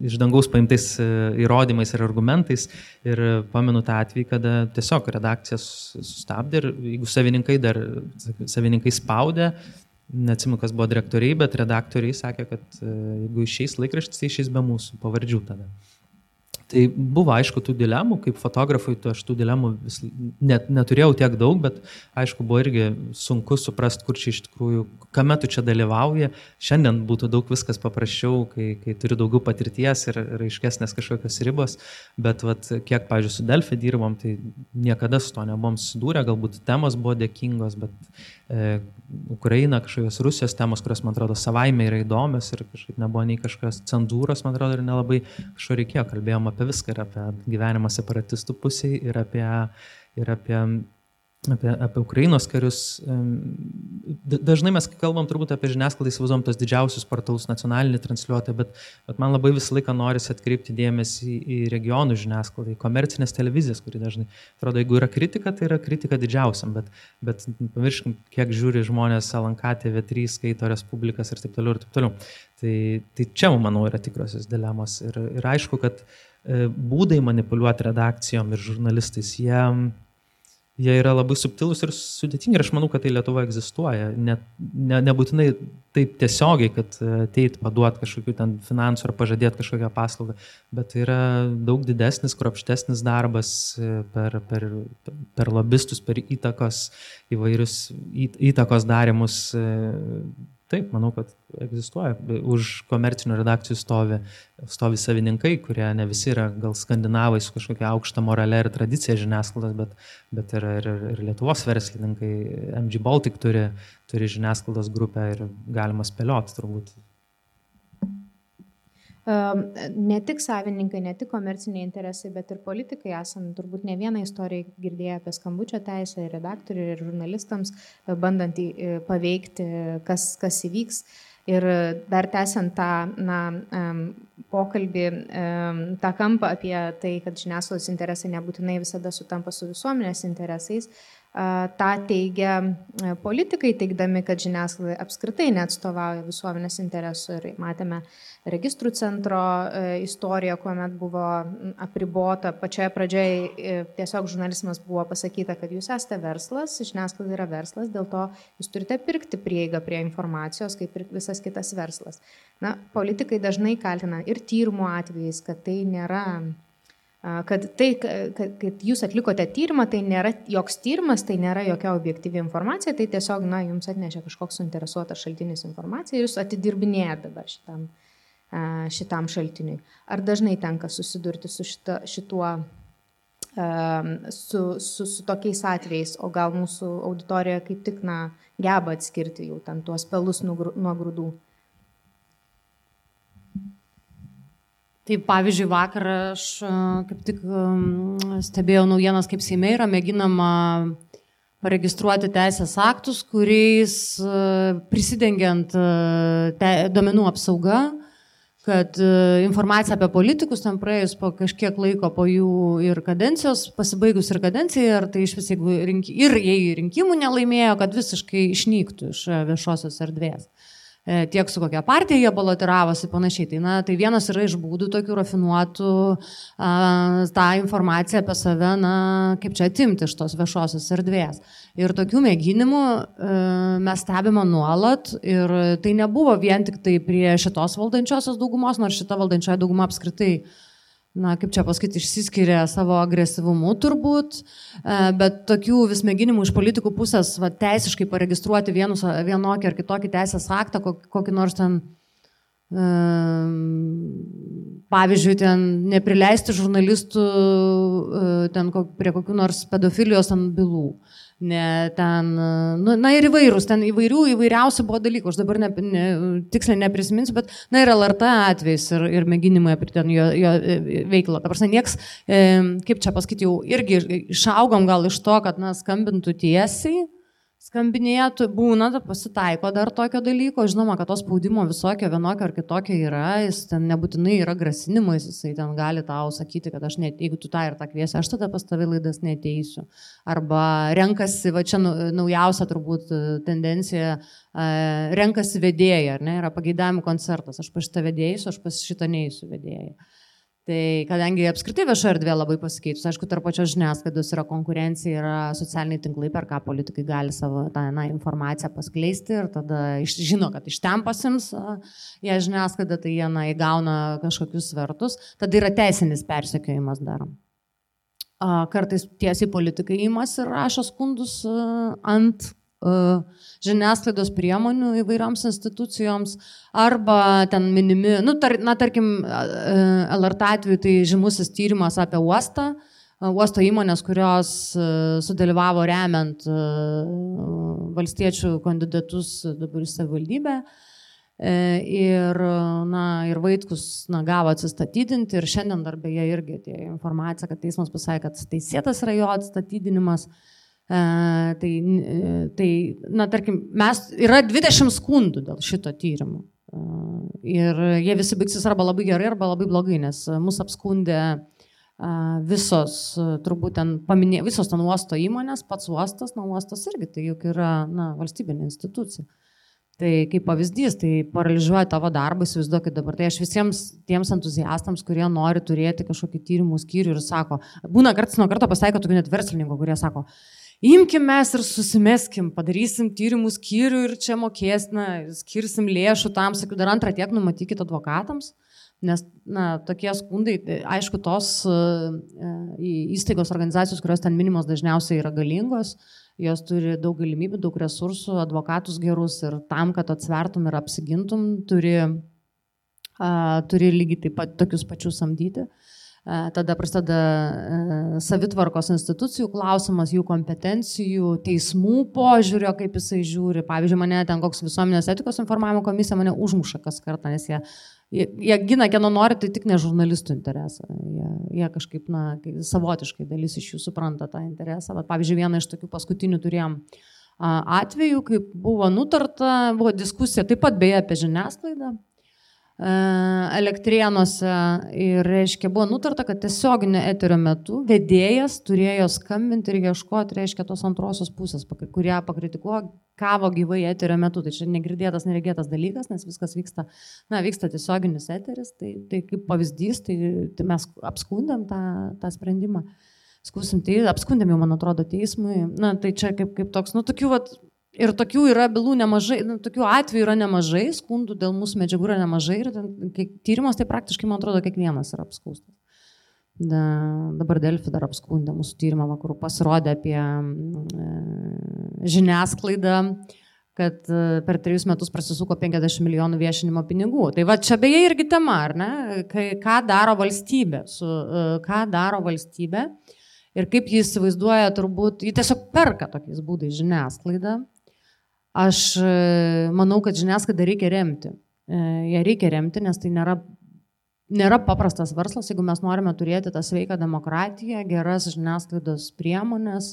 iš dangaus paimtais e, įrodymais ir argumentais. Ir pamenu tą atvejį, kada tiesiog redakcija sustabdė ir jeigu savininkai dar, savininkai spaudė, neatsimu, kas buvo direktoriai, bet redaktoriai sakė, kad e, jeigu išeis laikraštis, tai išeis be mūsų pavardžių tada. Tai buvo aišku tų dilemų, kaip fotografui, tu aš tų dilemų vis, net, neturėjau tiek daug, bet aišku buvo irgi sunku suprasti, kur čia iš tikrųjų, kame tu čia dalyvauji. Šiandien būtų daug viskas paprasčiau, kai, kai turi daugiau patirties ir raiškesnės kažkokios ribos, bet vat, kiek, pažiūrėjau, su Delfi dirbom, tai niekada su to nebuvom susidūrę, galbūt temos buvo dėkingos, bet Ukraina, kažkokios Rusijos temos, kurios, man atrodo, savaime yra įdomios ir kažkaip nebuvo nei kažkokios cenzūros, man atrodo, ir nelabai kažko reikėjo, kalbėjom apie viską ir apie gyvenimą separatistų pusėje ir apie, ir apie apie, apie Ukrainos karius. Dažnai mes kalbam turbūt apie žiniasklaidą, įsivaizduom tos didžiausius portalus, nacionalinį transliuotą, bet, bet man labai visą laiką norisi atkreipti dėmesį į regionų žiniasklaidą, į komercinės televizijas, kuri dažnai, atrodo, jeigu yra kritika, tai yra kritika didžiausiam, bet, bet pamirškim, kiek žiūri žmonės LNK TV3, skaito Respublikas ir taip toliau ir taip toliau. Tai, tai čia, manau, yra tikrosios dilemos. Ir, ir aišku, kad e, būdai manipuliuoti redakcijom ir žurnalistais, jie jie yra labai subtilūs ir sudėtingi ir aš manau, kad tai Lietuva egzistuoja. Ne, ne, nebūtinai taip tiesiogiai, kad ateit paduot kažkokių ten finansų ar pažadėt kažkokią paslaugą, bet tai yra daug didesnis, kropštesnis darbas e, per, per, per lobistus, per įtakos įvairius įtakos darimus e, Taip, manau, kad egzistuoja. Už komercinių redakcijų stovi, stovi savininkai, kurie ne visi yra gal skandinavai su kažkokia aukšta morale ir tradicija žiniasklaidos, bet, bet ir, ir, ir Lietuvos verslininkai. MG Baltic turi, turi žiniasklaidos grupę ir galima spėlioti turbūt ne tik savininkai, ne tik komerciniai interesai, bet ir politikai esame turbūt ne vieną istoriją girdėję apie skambučio teisę ir redaktoriui, ir žurnalistams, e, bandant e, paveikti, kas, kas įvyks. Ir dar tęsiant tą na, pokalbį, tą kampą apie tai, kad žiniasklaidos interesai nebūtinai visada sutampa su visuomenės interesais, tą teigia e, politikai, teikdami, kad žiniasklaida apskritai neatstovauja visuomenės interesų. Ir matėme registrų centro e, istoriją, kuomet buvo apribota, pačioje pradžioje e, tiesiog žurnalizmas buvo pasakyta, kad jūs esate verslas, žiniasklaida yra verslas, dėl to jūs turite pirkti prieigą prie informacijos, kaip ir visas kitas verslas. Na, politikai dažnai kaltina ir tyrimų atvejais, kad tai nėra kad tai, kad, jūs atlikote tyrimą, tai nėra joks tyrimas, tai nėra jokia objektyvi informacija, tai tiesiog, na, jums atnešė kažkoks suinteresuotas šaltinis informacija ir jūs atidirbinėjate dabar šitam, šitam šaltiniui. Ar dažnai tenka susidurti su šita, šituo, su, su, su tokiais atvejais, o gal mūsų auditorija kaip tik, na, geba atskirti jau ten tuos pelus nuo grūdų? Tai pavyzdžiui, vakar aš kaip tik stebėjau naujienas, kaip Seime yra mėginama paregistruoti teisės aktus, kuriais prisidengiant te, domenų apsauga, kad informacija apie politikus ten praėjus po kažkiek laiko po jų ir kadencijos, pasibaigus ir kadencijai, ar tai iš vis, jeigu rink, ir jei rinkimų nelaimėjo, kad visiškai išnyktų iš viešosios erdvės. E, tiek su kokia partija jie balotiravosi panašiai. Tai, na, tai vienas yra iš būdų tokių rafinuotų tą informaciją apie save, na, kaip čia atimti iš tos viešosios erdvės. Ir tokių mėginimų e, mes stebime nuolat ir tai nebuvo vien tik tai prie šitos valdančiosios daugumos, nors šita valdančioji dauguma apskritai na, kaip čia pasakyti, išsiskiria savo agresyvumu turbūt, e, bet tokių vis mėginimų iš politikų pusės va, teisiškai paregistruoti vienus, vienokį ar kitokį teisės aktą, kokį nors ten, pavyzdžiui, ten neprileisti žurnalistų e, ten, prie kokių nors pedofilijos ant bylų ne ten, nu, na ir įvairūs, ten įvairių, įvairiausių buvo dalykų, aš dabar ne, ne, tiksliai neprisiminsiu, bet, na ir LRT atvejs ir, ir mėginimai apie ten jo, jo e, veiklą. Ta prasme, nieks, e, kaip čia pasakyti, jau irgi išaugom gal iš to, kad, na, skambintų tiesiai, skambinėtų, būna, pasitaiko dar tokio dalyko, žinoma, kad to spaudimo visokio, vienokio ar kitokio yra, jis ten nebūtinai yra grasinimais, jisai ten gali tau sakyti, kad aš net, jeigu tu tą ir tą kviesi, aš tada pas tavį laidas neteisiu. Arba renkasi, va čia naujausia turbūt e, tendencija, e, renkasi vedėja, ar ne, yra pageidavimų koncertas, aš pas šitą vedėjus, aš pas šitą neįsiu vedėją. Tai kadangi apskritai viešo erdvė labai pasikeitus, aišku, tarp pačios žiniasklaidos yra konkurencija, yra socialiniai tinklai, per ką politikai gali savo tą na, informaciją paskleisti ir tada iš, žino, kad iš ten pasims jie žiniasklaidą, tai jie na, įgauna kažkokius svertus, tada yra teisinis persekiojimas darom. Kartais tiesiai politikai įmas ir rašo skundus ant žiniasklaidos priemonių įvairioms institucijoms, arba ten minimi, nu, tar, na, tarkim, LRT atveju tai žymusis tyrimas apie uostą, uosto įmonės, kurios sudalyvavo remiant valstiečių kandidatus dabar į savivaldybę. E, ir, na, ir Vaitkus na, gavo atsistatydinti ir šiandien dar beje irgi atėjo informacija, kad teismas pasakė, kad teisėtas yra jo atstatydinimas. Uh, E, tai, e, tai, na, tarkim, mes, yra 20 skundų dėl šito tyrimo. Ir jie visi baigsis arba labai gerai, arba labai blogai, nes mus apskundė visos, turbūt ten paminė, visos ten uosto įmonės, pats uostas, na, uostas irgi, tai juk yra, na, valstybinė institucija. Tai kaip pavyzdys, tai paralyžiuoja tavo darbą, įsivaizduokit dabar. Tai aš visiems tiems entuziastams, kurie nori turėti kažkokį tyrimų skyrių ir sako, būna kartais nuo karto pasitaiko tokių net verslininkų, kurie sako, imkim mes ir susimeskim, padarysim tyrimų skyrių ir čia mokės, na, skirsim lėšų tam, sakiau, dar antrą tiek numatykite advokatams. Nes, na, tokie skundai, tai aišku, tos uh, įstaigos organizacijos, kurios ten minimos dažniausiai yra galingos, jos turi daug galimybių, daug resursų, advokatus gerus ir tam, kad atsvertum ir apsigintum, turi, uh, turi lygiai taip pat tokius pačius samdyti. Uh, Tada prasideda savitvarkos institucijų klausimas, jų kompetencijų, teismų požiūrio, kaip jisai žiūri. Pavyzdžiui, mane ten koks visuomenės etikos informavimo komisija mane užmuša kas kartą, nes jie, jie, jie gina, kieno nori, tai tik ne žurnalistų interesą. Jie, jie kažkaip, na, savotiškai dalis iš jų supranta tą interesą. Bet, pavyzdžiui, vieną iš tokių paskutinių turėjom atvejų, kaip buvo nutarta, buvo diskusija taip pat beje apie žiniasklaidą E, elektrienuose ir, reiškia, buvo nutarta, kad tiesioginio eterio metu vedėjas turėjo skambinti ir ieškoti, reiškia, tos antrosios pusės, kurią pakritikuoja kavo gyvai eterio metu. Tai čia negirdėtas, neregėtas dalykas, nes viskas vyksta, na, vyksta tiesioginis eteris, tai, tai kaip pavyzdys, tai, tai mes apskundėm tą, tą sprendimą. Skusim, tai apskundėm jau, man atrodo, teismui. Na, tai čia kaip, kaip toks, nu, tokių, vat, Ir tokių yra bylų nemažai, nu, tokių atvejų yra nemažai, skundų dėl mūsų medžiagų yra nemažai ir tyrimas tai praktiškai, man atrodo, kiekvienas yra apskaustas. Da, dabar Delfi dar apskundė mūsų tyrimą, kur pasirodė apie e, žiniasklaidą, kad e, per trejus metus prasisuko 50 milijonų viešinimo pinigų. Tai va čia beje irgi tema, ar ne? Kai, ką daro valstybė, su, e, ką daro valstybė ir kaip jis įsivaizduoja, turbūt, jis tiesiog perka tokiais būdais žiniasklaidą Aš e, manau, kad žiniasklaidą reikia remti. E, ją reikia remti, nes tai nėra, nėra paprastas verslas, jeigu mes norime turėti tą sveiką demokratiją, geras žiniasklaidos priemonės,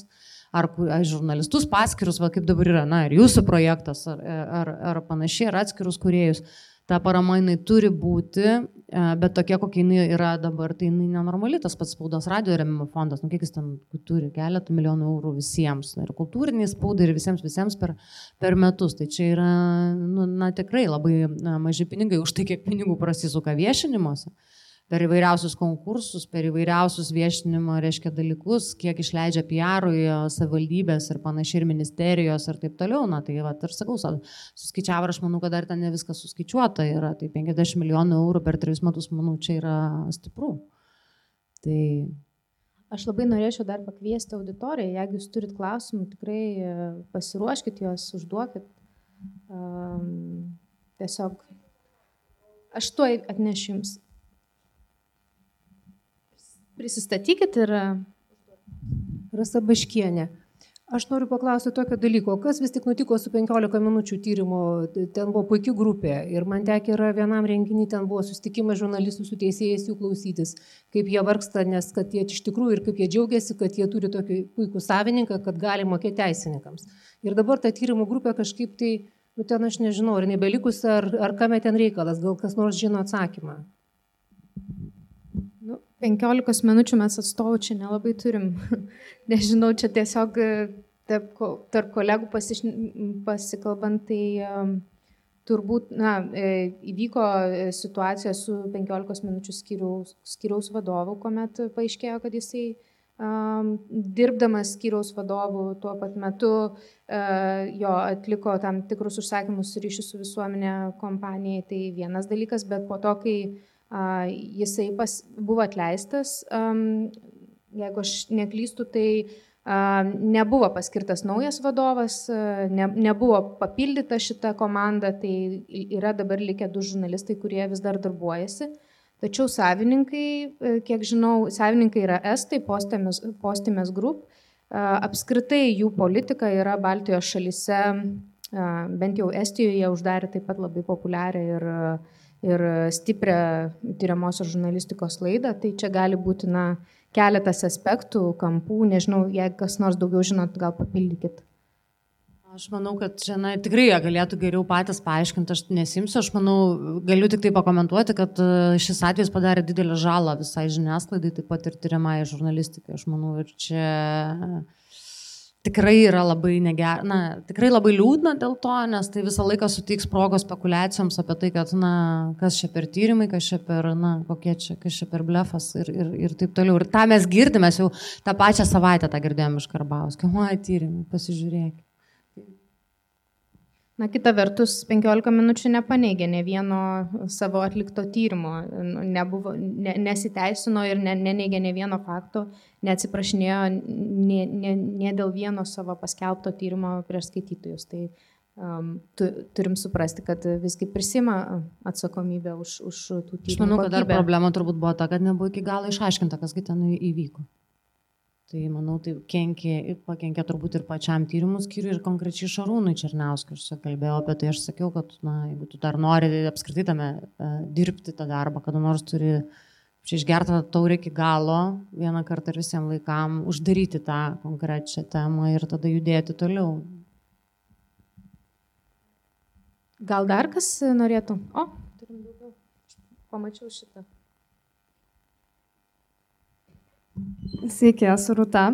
ar, ar žurnalistus paskirus, va, kaip dabar yra, na, ir jūsų projektas, ar, ar, ar panašiai, ar atskirus kuriejus ta parama jinai turi būti, e, bet tokia, kokia jinai yra dabar, tai jinai nenormali, tas pats spaudos radio remimo fondas, nu kiek jis ten turi, keletą milijonų eurų visiems, ir kultūriniai spaudai, ir visiems, visiems per, per metus. Tai čia yra, nu, na, tikrai labai na, maži pinigai už tai, kiek pinigų prasisuka viešinimuose per įvairiausius konkursus, per įvairiausius viešinimo, reiškia, dalykus, kiek išleidžia PR-ui savivaldybės ir panašiai ir ministerijos ir taip toliau. Na, tai va, ir sakau, suskaičiavo, aš manau, kad dar ten ne viskas suskaičiuota yra, tai 50 milijonų eurų per 3 metus, manau, čia yra stipru. Tai Aš labai norėčiau dar pakviesti auditoriją, jeigu jūs turit klausimų, tikrai e, pasiruoškit juos, užduokit. Um, tiesiog aš tuoj atnešiu jums Prisistatykit ir. Rasa Baškienė. Aš noriu paklausti tokio dalyko, kas vis tik nutiko su 15 minučių tyrimo, ten buvo puikia grupė ir man tekė yra vienam renginį, ten buvo susitikimas žurnalistų su teisėjais jų klausytis, kaip jie vargsta, nes kad jie iš tikrųjų ir kaip jie džiaugiasi, kad jie turi tokį puikų savininką, kad gali mokėti teisininkams. Ir dabar ta tyrimo grupė kažkaip tai, nu ten aš nežinau, ar nebelikusi, ar, ar kame ten reikalas, gal kas nors žino atsakymą. 15 minučių mes atstovų čia nelabai turim. Nežinau, čia tiesiog e, tarp, tarp kolegų pasiš, pasikalbant, tai um, turbūt, na, įvyko situacija su 15 minučių skiriaus, skiriaus vadovu, kuomet paaiškėjo, kad jisai um, dirbdamas skyriaus vadovu tuo pat metu uh, jo atliko tam tikrus užsakymus ryšių su visuomenė kompanijai, tai vienas dalykas, bet po to, kai uh, jisai pas, buvo atleistas, jeigu aš neklystu, tai Nebuvo paskirtas naujas vadovas, ne, nebuvo papildyta šita komanda, tai yra dabar likę du žurnalistai, kurie vis dar darbuojasi. Tačiau savininkai, e, kiek žinau, savininkai yra Estai, Postimės, Postimės Group. Apskritai jų politika yra Baltijos šalise, bent jau Estijoje uždarė taip pat labai populiarią ir, ir stiprią tyriamosios žurnalistikos laidą. Tai čia gali būti na, keletas aspektų, kampų, nežinau, jei kas nors daugiau žinot, gal papildykit. Aš manau, kad čia na, tikrai jie galėtų geriau patys paaiškinti, aš nesimsiu, aš manau, galiu tik tai pakomentuoti, kad e, šis atvejis padarė didelę žalą visai žiniasklaidai, taip pat ir tyriamai žurnalistikai, aš manau, ir čia tikrai yra labai neger, na, tikrai labai liūdna dėl to, nes tai visą laiką suteiks progos spekulacijoms apie tai, kad, na, kas čia per tyrimai, kas čia per, na, kokie čia, kas čia per blefas ir, ir, ir taip toliau. Ir tą mes girdime, jau tą pačią savaitę tą girdėjome iš Karbauskio. O, tyrimai, pasižiūrėkite. Na, kita vertus, 15 minučių nepaneigė ne vieno savo atlikto tyrimo, nebuvo, ne, nesiteisino ir ne, neneigė ne vieno fakto, neatsiprašinėjo ne, ne, ne dėl vieno savo paskelbto tyrimo prieš skaitytojus. Tai um, tu, turim suprasti, kad visgi prisima atsakomybę už, už tų tyrimų. Aš manau, kad dar problema turbūt buvo ta, kad nebuvo iki galo išaiškinta, kasgi ten įvyko. Tai manau, tai kenkė, pakenkė turbūt ir pačiam tyrimų skyriui ir konkrečiai Šarūnui Černiauskui. Aš čia kalbėjau apie tai, aš sakiau, kad na, jeigu tu dar nori apskritai tame uh, dirbti tą darbą, kada nors turi čia išgertą taurę iki galo, vieną kartą ir visiems laikam uždaryti tą konkrečią temą ir tada judėti toliau. Gal dar kas norėtų? O, turim daugiau. Pamačiau šitą. Sveiki, esu Rūta.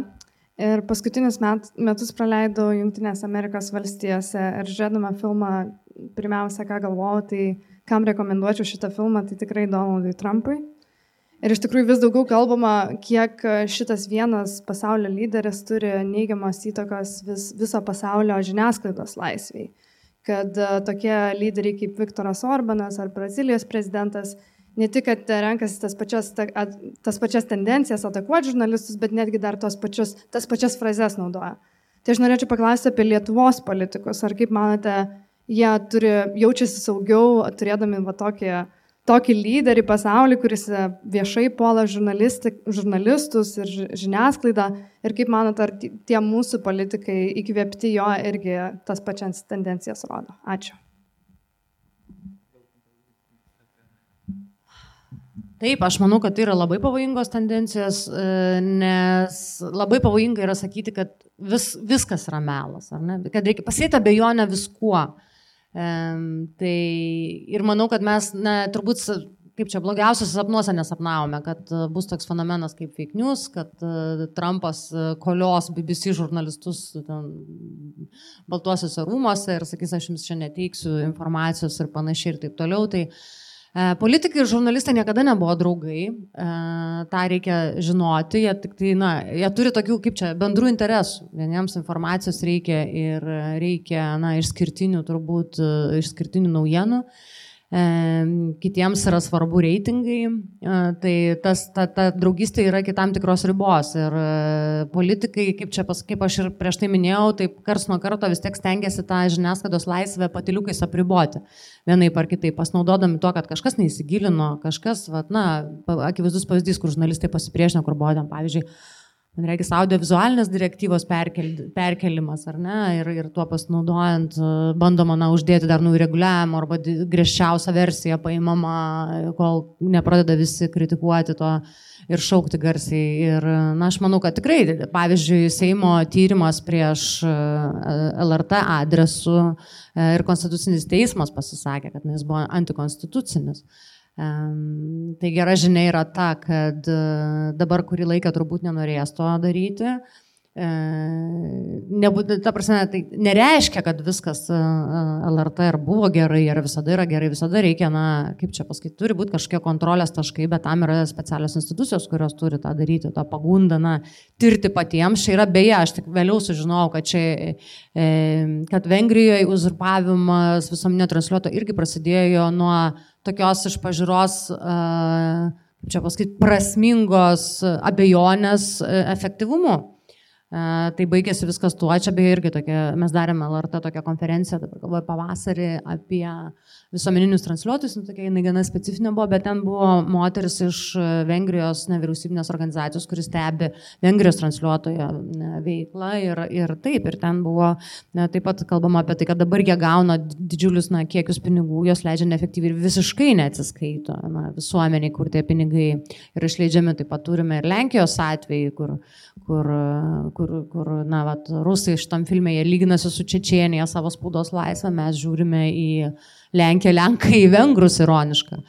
Ir paskutinius met, metus praleidau Junktinės Amerikos valstijose ir žiūrėdama filmą, pirmiausia, ką galvojau, tai kam rekomenduočiau šitą filmą, tai tikrai Donaldui Trumpui. Ir iš tikrųjų vis daugiau kalbama, kiek šitas vienas pasaulio lyderis turi neigiamos įtakos vis, viso pasaulio žiniasklaidos laisviai. Kad uh, tokie lyderiai kaip Viktoras Orbanas ar Brazilijos prezidentas ne tik, kad renkasi tas pačias, tas pačias tendencijas atakuoti žurnalistus, bet netgi dar tos pačius, tas pačias frazes naudoja. Tai aš norėčiau paklausti apie Lietuvos politikus. Ar kaip manote, jie turi, jaučiasi saugiau, turėdami va tokį, tokį lyderį pasaulį, kuris viešai puola žurnalistus ir žiniasklaidą. Ir kaip manote, ar tie mūsų politikai įkvėpti jo irgi tas pačias tendencijas rodo? Ačiū. Taip, aš manau, kad tai yra labai pavojingos tendencijos, e, nes labai pavojinga yra sakyti, kad vis, viskas yra melas, kad reikia pasėti abejonę viskuo. Um, tai ir manau, kad mes, na, turbūt, kaip čia blogiausios sapnuose nesapnavome, kad bus toks fenomenas kaip news, kad uh, Trumpas kolios BBC žurnalistus ten, baltuosiuose rūmose ir sakys, aš jums čia neteiksiu informacijos ir panašiai ir taip toliau. Tai, uh, E, politikai ir žurnalistai niekada nebuvo draugai, e, tą reikia žinoti, jie, tik tai, na, jie turi tokių, kaip čia, bendrų interesų. Vieniems informacijos reikia ir reikia, na, išskirtinių, turbūt, išskirtinių naujienų kitiems yra svarbu reitingai, e, tai tas, ta, ta draugystė yra iki tam tikros ribos. Ir e, politikai, kaip, čia, kaip aš ir prieš tai minėjau, taip kars nuo karto vis tiek stengiasi tą žiniasklaidos laisvę patiliukais apriboti. Vienaip ar kitaip, pasinaudodami tuo, kad kažkas neįsigilino, kažkas, vat, na, akivaizdus pavyzdys, kur žurnalistai pasipriešino, kur buvo, pavyzdžiui, man reikia audiovizualinės direktyvos perkel, perkelimas, ar ne, ir, ir tuo pasinaudojant e, bandoma, na, uždėti dar naujų reguliavimų arba griežčiausia versija paimama, kol nepradeda visi kritikuoti to ir šaukti garsiai. Ir, na, aš manau, kad tikrai, pavyzdžiui, Seimo tyrimas prieš e, LRT adresu e, ir Konstitucinis teismas pasisakė, kad jis buvo antikonstitucinis. Tai gera žinia yra ta, kad e, dabar kurį laiką turbūt nenorės to daryti. E, nebūt, ta prasme, tai nereiškia, kad viskas e, LRT ir buvo gerai, ir visada yra gerai, visada reikia, na, kaip čia pasakyti, turi būti kažkokie kontrolės taškai, bet tam yra specialios institucijos, kurios turi tą daryti, tą pagundą, na, tirti patiems. Čia yra beje, aš tik vėliau sužinojau, kad čia, kad Vengrijoje uzurpavimas visuomenio transliuoto irgi prasidėjo nuo tokios iš pažiūros čia pasakyti, prasmingos abejonės efektyvumu. Tai baigėsi viskas tuo, čia beje irgi tokia, mes darėme LRT tokią konferenciją, dabar galvoju, pavasarį apie visuomeninius transliuotojus, nu, tokia jinai gana specifinė buvo, bet ten buvo moteris iš Vengrijos nevyriausybinės organizacijos, kuris stebi Vengrijos transliuotojo veiklą ir, ir taip, ir ten buvo ne, taip pat kalbama apie tai, kad dabar jie gauna didžiulius na, kiekius pinigų, jos leidžia neefektyviai ir visiškai neatsiskaito na, visuomeniai, kur tie pinigai yra išleidžiami. Taip pat turime ir Lenkijos atvejį, kur, kur, kur, kur na, vat, rusai šitam filmė, jie lyginasi su Čečienija savo spaudos laisvę, mes žiūrime į Lenkiją, Lenkai į Vengrus ironišką.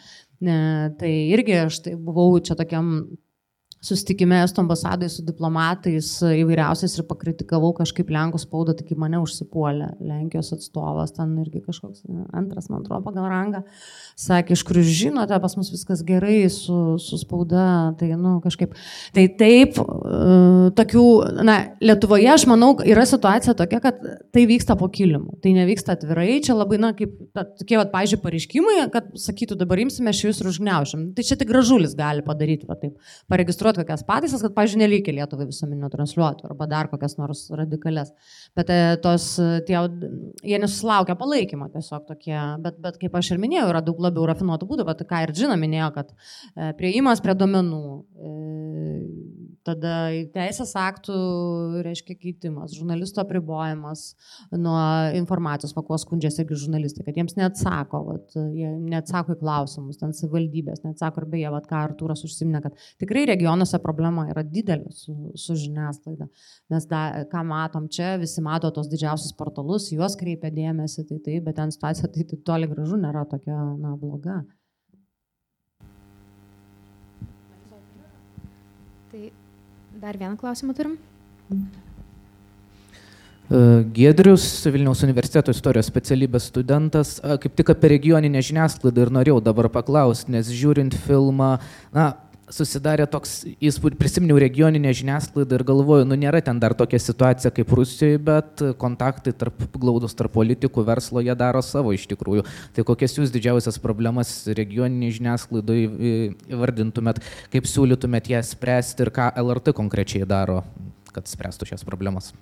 Ne, tai irgi aš tai buvau čia tokiam susitikime Estų ambasadai su diplomatais įvairiausiais ir pakritikavau kažkaip Lenkų spaudą, tai kaip mane užsipuolė Lenkijos atstovas, ten irgi kažkoks antras, man atrodo, pagal rangą, sakė, iš kur žinote, pas mus viskas gerai su, su spauda, tai, nu, kažkaip. Tai taip, uh, tokių, na, Lietuvoje, aš manau, yra situacija tokia, kad tai vyksta po kilimu, tai nevyksta atvirai, čia labai, na, kaip ta, tokie, va, pažiūrėjau, pareiškimai, kad sakytų, dabar imsime šius ir užgneušim. Tai čia tik gražulis gali padaryti, va taip, paregistruoti inicijuoti kokias pataisas, kad, pažiūrėjau, nereikia Lietuvai visuomeninio transliuotų arba dar kokias nors radikales. Bet e, tos, tie, jie nesusilaukia palaikymo tiesiog tokie, bet, bet kaip aš ir minėjau, yra daug labiau rafinuotų būdų, bet ką ir Džina minėjo, kad e, prieimas prie domenų, e, tada teisės aktų, reiškia, keitimas, žurnalisto apribojimas nuo informacijos, pakuo skundžiasi irgi žurnalistai, kad jiems neatsako, vat, jie neatsako į klausimus, ten savivaldybės neatsako ir beje, vat, ką Artūras užsiminė, kad tikrai regionuose problema yra didelė su, su žiniasklaida. Mes, da, ką matom čia, visi mato tos didžiausius portalus, juos kreipia dėmesį, tai taip, bet ten situacija tai, tai toli gražu nėra tokia, na, bloga. Tai Dar vieną klausimą turim. E, Giedrius, Vilniaus universiteto istorijos specialybės studentas, e, kaip tik apie regioninę žiniasklaidą ir norėjau dabar paklausti, nes žiūrint filmą, na, susidarė toks įspūdis, prisiminiau regioninę žiniasklaidą ir galvoju, nu nėra ten dar tokia situacija kaip Rusijoje, bet kontaktai tarp glaudus tarp politikų, verslo jie daro savo iš tikrųjų. Tai kokias jūs didžiausias problemas regioniniai žiniasklaidai įvardintumėt, kaip siūlytumėt ją spręsti ir ką LRT konkrečiai daro, kad spręstų šias problemas?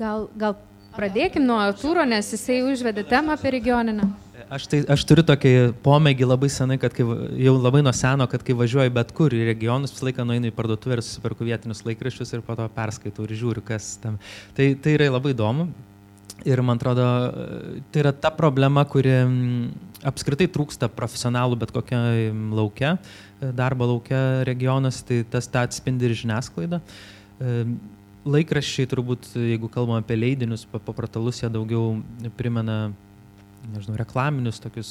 Gal, gal pradėkim nuo Artūro, nes jisai užvedė temą apie regioninę. Aš, tai, aš turiu tokį pomėgį labai senai, kad kai, jau labai nuo seno, kad kai važiuoju bet kur į regionus, visą laiką nueinu į parduotuvę ir susiperku vietinius laikraščius ir po to perskaitau ir žiūriu, kas tam. Tai, tai yra labai įdomu. Ir man atrodo, tai yra ta problema, kuri apskritai trūksta profesionalų bet kokią laukia, darbo laukia regionas, tai tas tą atspindi ir žiniasklaida. Laikraščiai turbūt, jeigu kalbame apie leidinius, papratalus, jie daugiau primena nežinau, reklaminius tokius,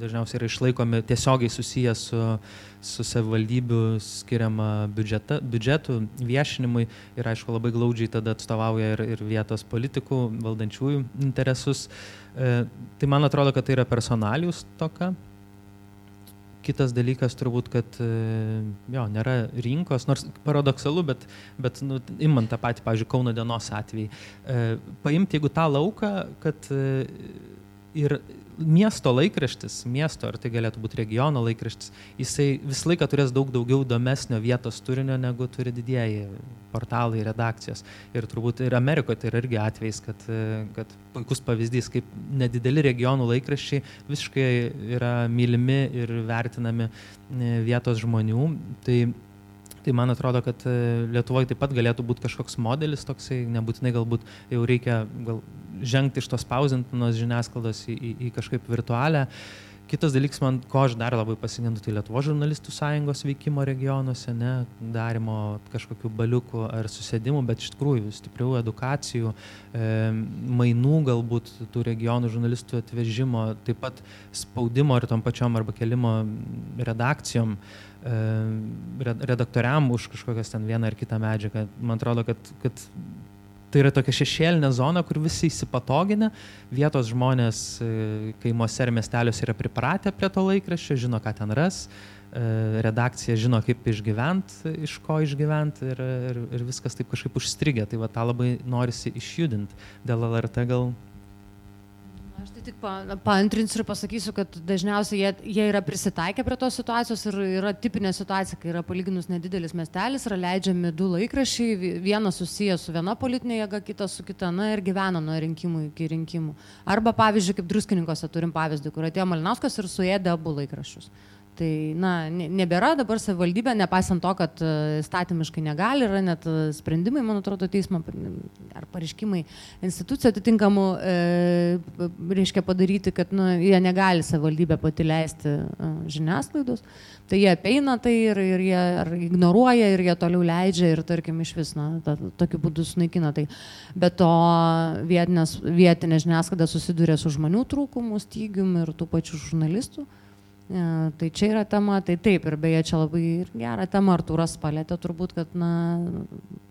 dažniausiai yra išlaikomi tiesiogiai susiję su, su savivaldybių skiriama biudžeta, biudžetų viešinimui ir aišku labai glaudžiai tada atstovauja ir, ir vietos politikų, valdančiųjų interesus. E, tai man atrodo, kad tai yra personalijus toka. Kitas dalykas turbūt, kad e, jo, nėra rinkos, nors paradoksalu, bet, bet nu, imant tą patį, pavyzdžiui, Kauno dienos atvejį, e, paimti jeigu tą lauką, kad e, ir miesto laikraštis, miesto, ar tai galėtų būti regiono laikraštis, jisai visą laiką turės daug daugiau įdomesnio vietos turinio, negu turi didieji portalai, redakcijos. Ir turbūt ir Amerikoje tai yra irgi atvejs, kad, kad puikus pavyzdys, kaip nedideli regionų laikraščiai visiškai yra mylimi ir vertinami vietos žmonių. Tai Tai man atrodo, kad e, Lietuvoje taip pat galėtų būti kažkoks modelis toksai, nebūtinai galbūt jau reikia gal žengti iš tos pausintinos žiniasklaidos į, į, į kažkaip virtualią. Kitas dalykas, man, ko aš dar labai pasigendu, tai Lietuvo žurnalistų sąjungos veikimo regionuose, ne, darimo kažkokių baliukų ar susėdimų, bet iš tikrųjų stiprių edukacijų, e, mainų galbūt tų regionų žurnalistų atvežimo, taip pat spaudimo ir tom pačiom arba kelimo redakcijom, e, redaktoriam už kažkokias ten vieną ar kitą medžiagą. Man atrodo, kad, kad tai yra tokia šešėlinė zona, kur visi įsipatoginę, vietos žmonės e, kaimuose ir miesteliuose yra pripratę prie to laikraščio, žino, ką ten ras, e, redakcija žino, kaip išgyventi, iš ko išgyventi ir, ir, ir viskas taip kažkaip užstrigė. Tai va tą labai norisi išjudinti. Dėl LRT gal Aš tai tik pa, paantrinsiu ir pasakysiu, kad dažniausiai jie, jie yra prisitaikę prie tos situacijos ir yra tipinė situacija, kai yra palyginus nedidelis miestelis, yra leidžiami du laikrašiai, vienas susijęs su viena politinė jėga, kitas su kita, na ir gyvena nuo rinkimų iki rinkimų. Arba pavyzdžiui, kaip druskininkose turim pavyzdį, kur atėjo Malinauskas ir suėdė abu laikraščius. Tai, na, nebėra dabar savivaldybė, nepaisant to, kad e, statymiškai negali, yra net e, sprendimai, man atrodo, teismo ar pareiškimai institucijų atitinkamų, e, reiškia padaryti, kad nu, jie negali savivaldybė pati leisti e, žiniasklaidos. Tai jie apeina tai ir, ir jie ignoruoja ir jie toliau leidžia ir, tarkim, iš vis, na, ta, tokiu būdu sunaikina tai. Bet to vietinė žiniasklaida susiduria su žmonių trūkumu, stygium ir tų pačių žurnalistų. Ja, tai čia yra tema, tai taip, ir beje, čia labai ir gerą temą Artūras palėtė, turbūt, kad, na,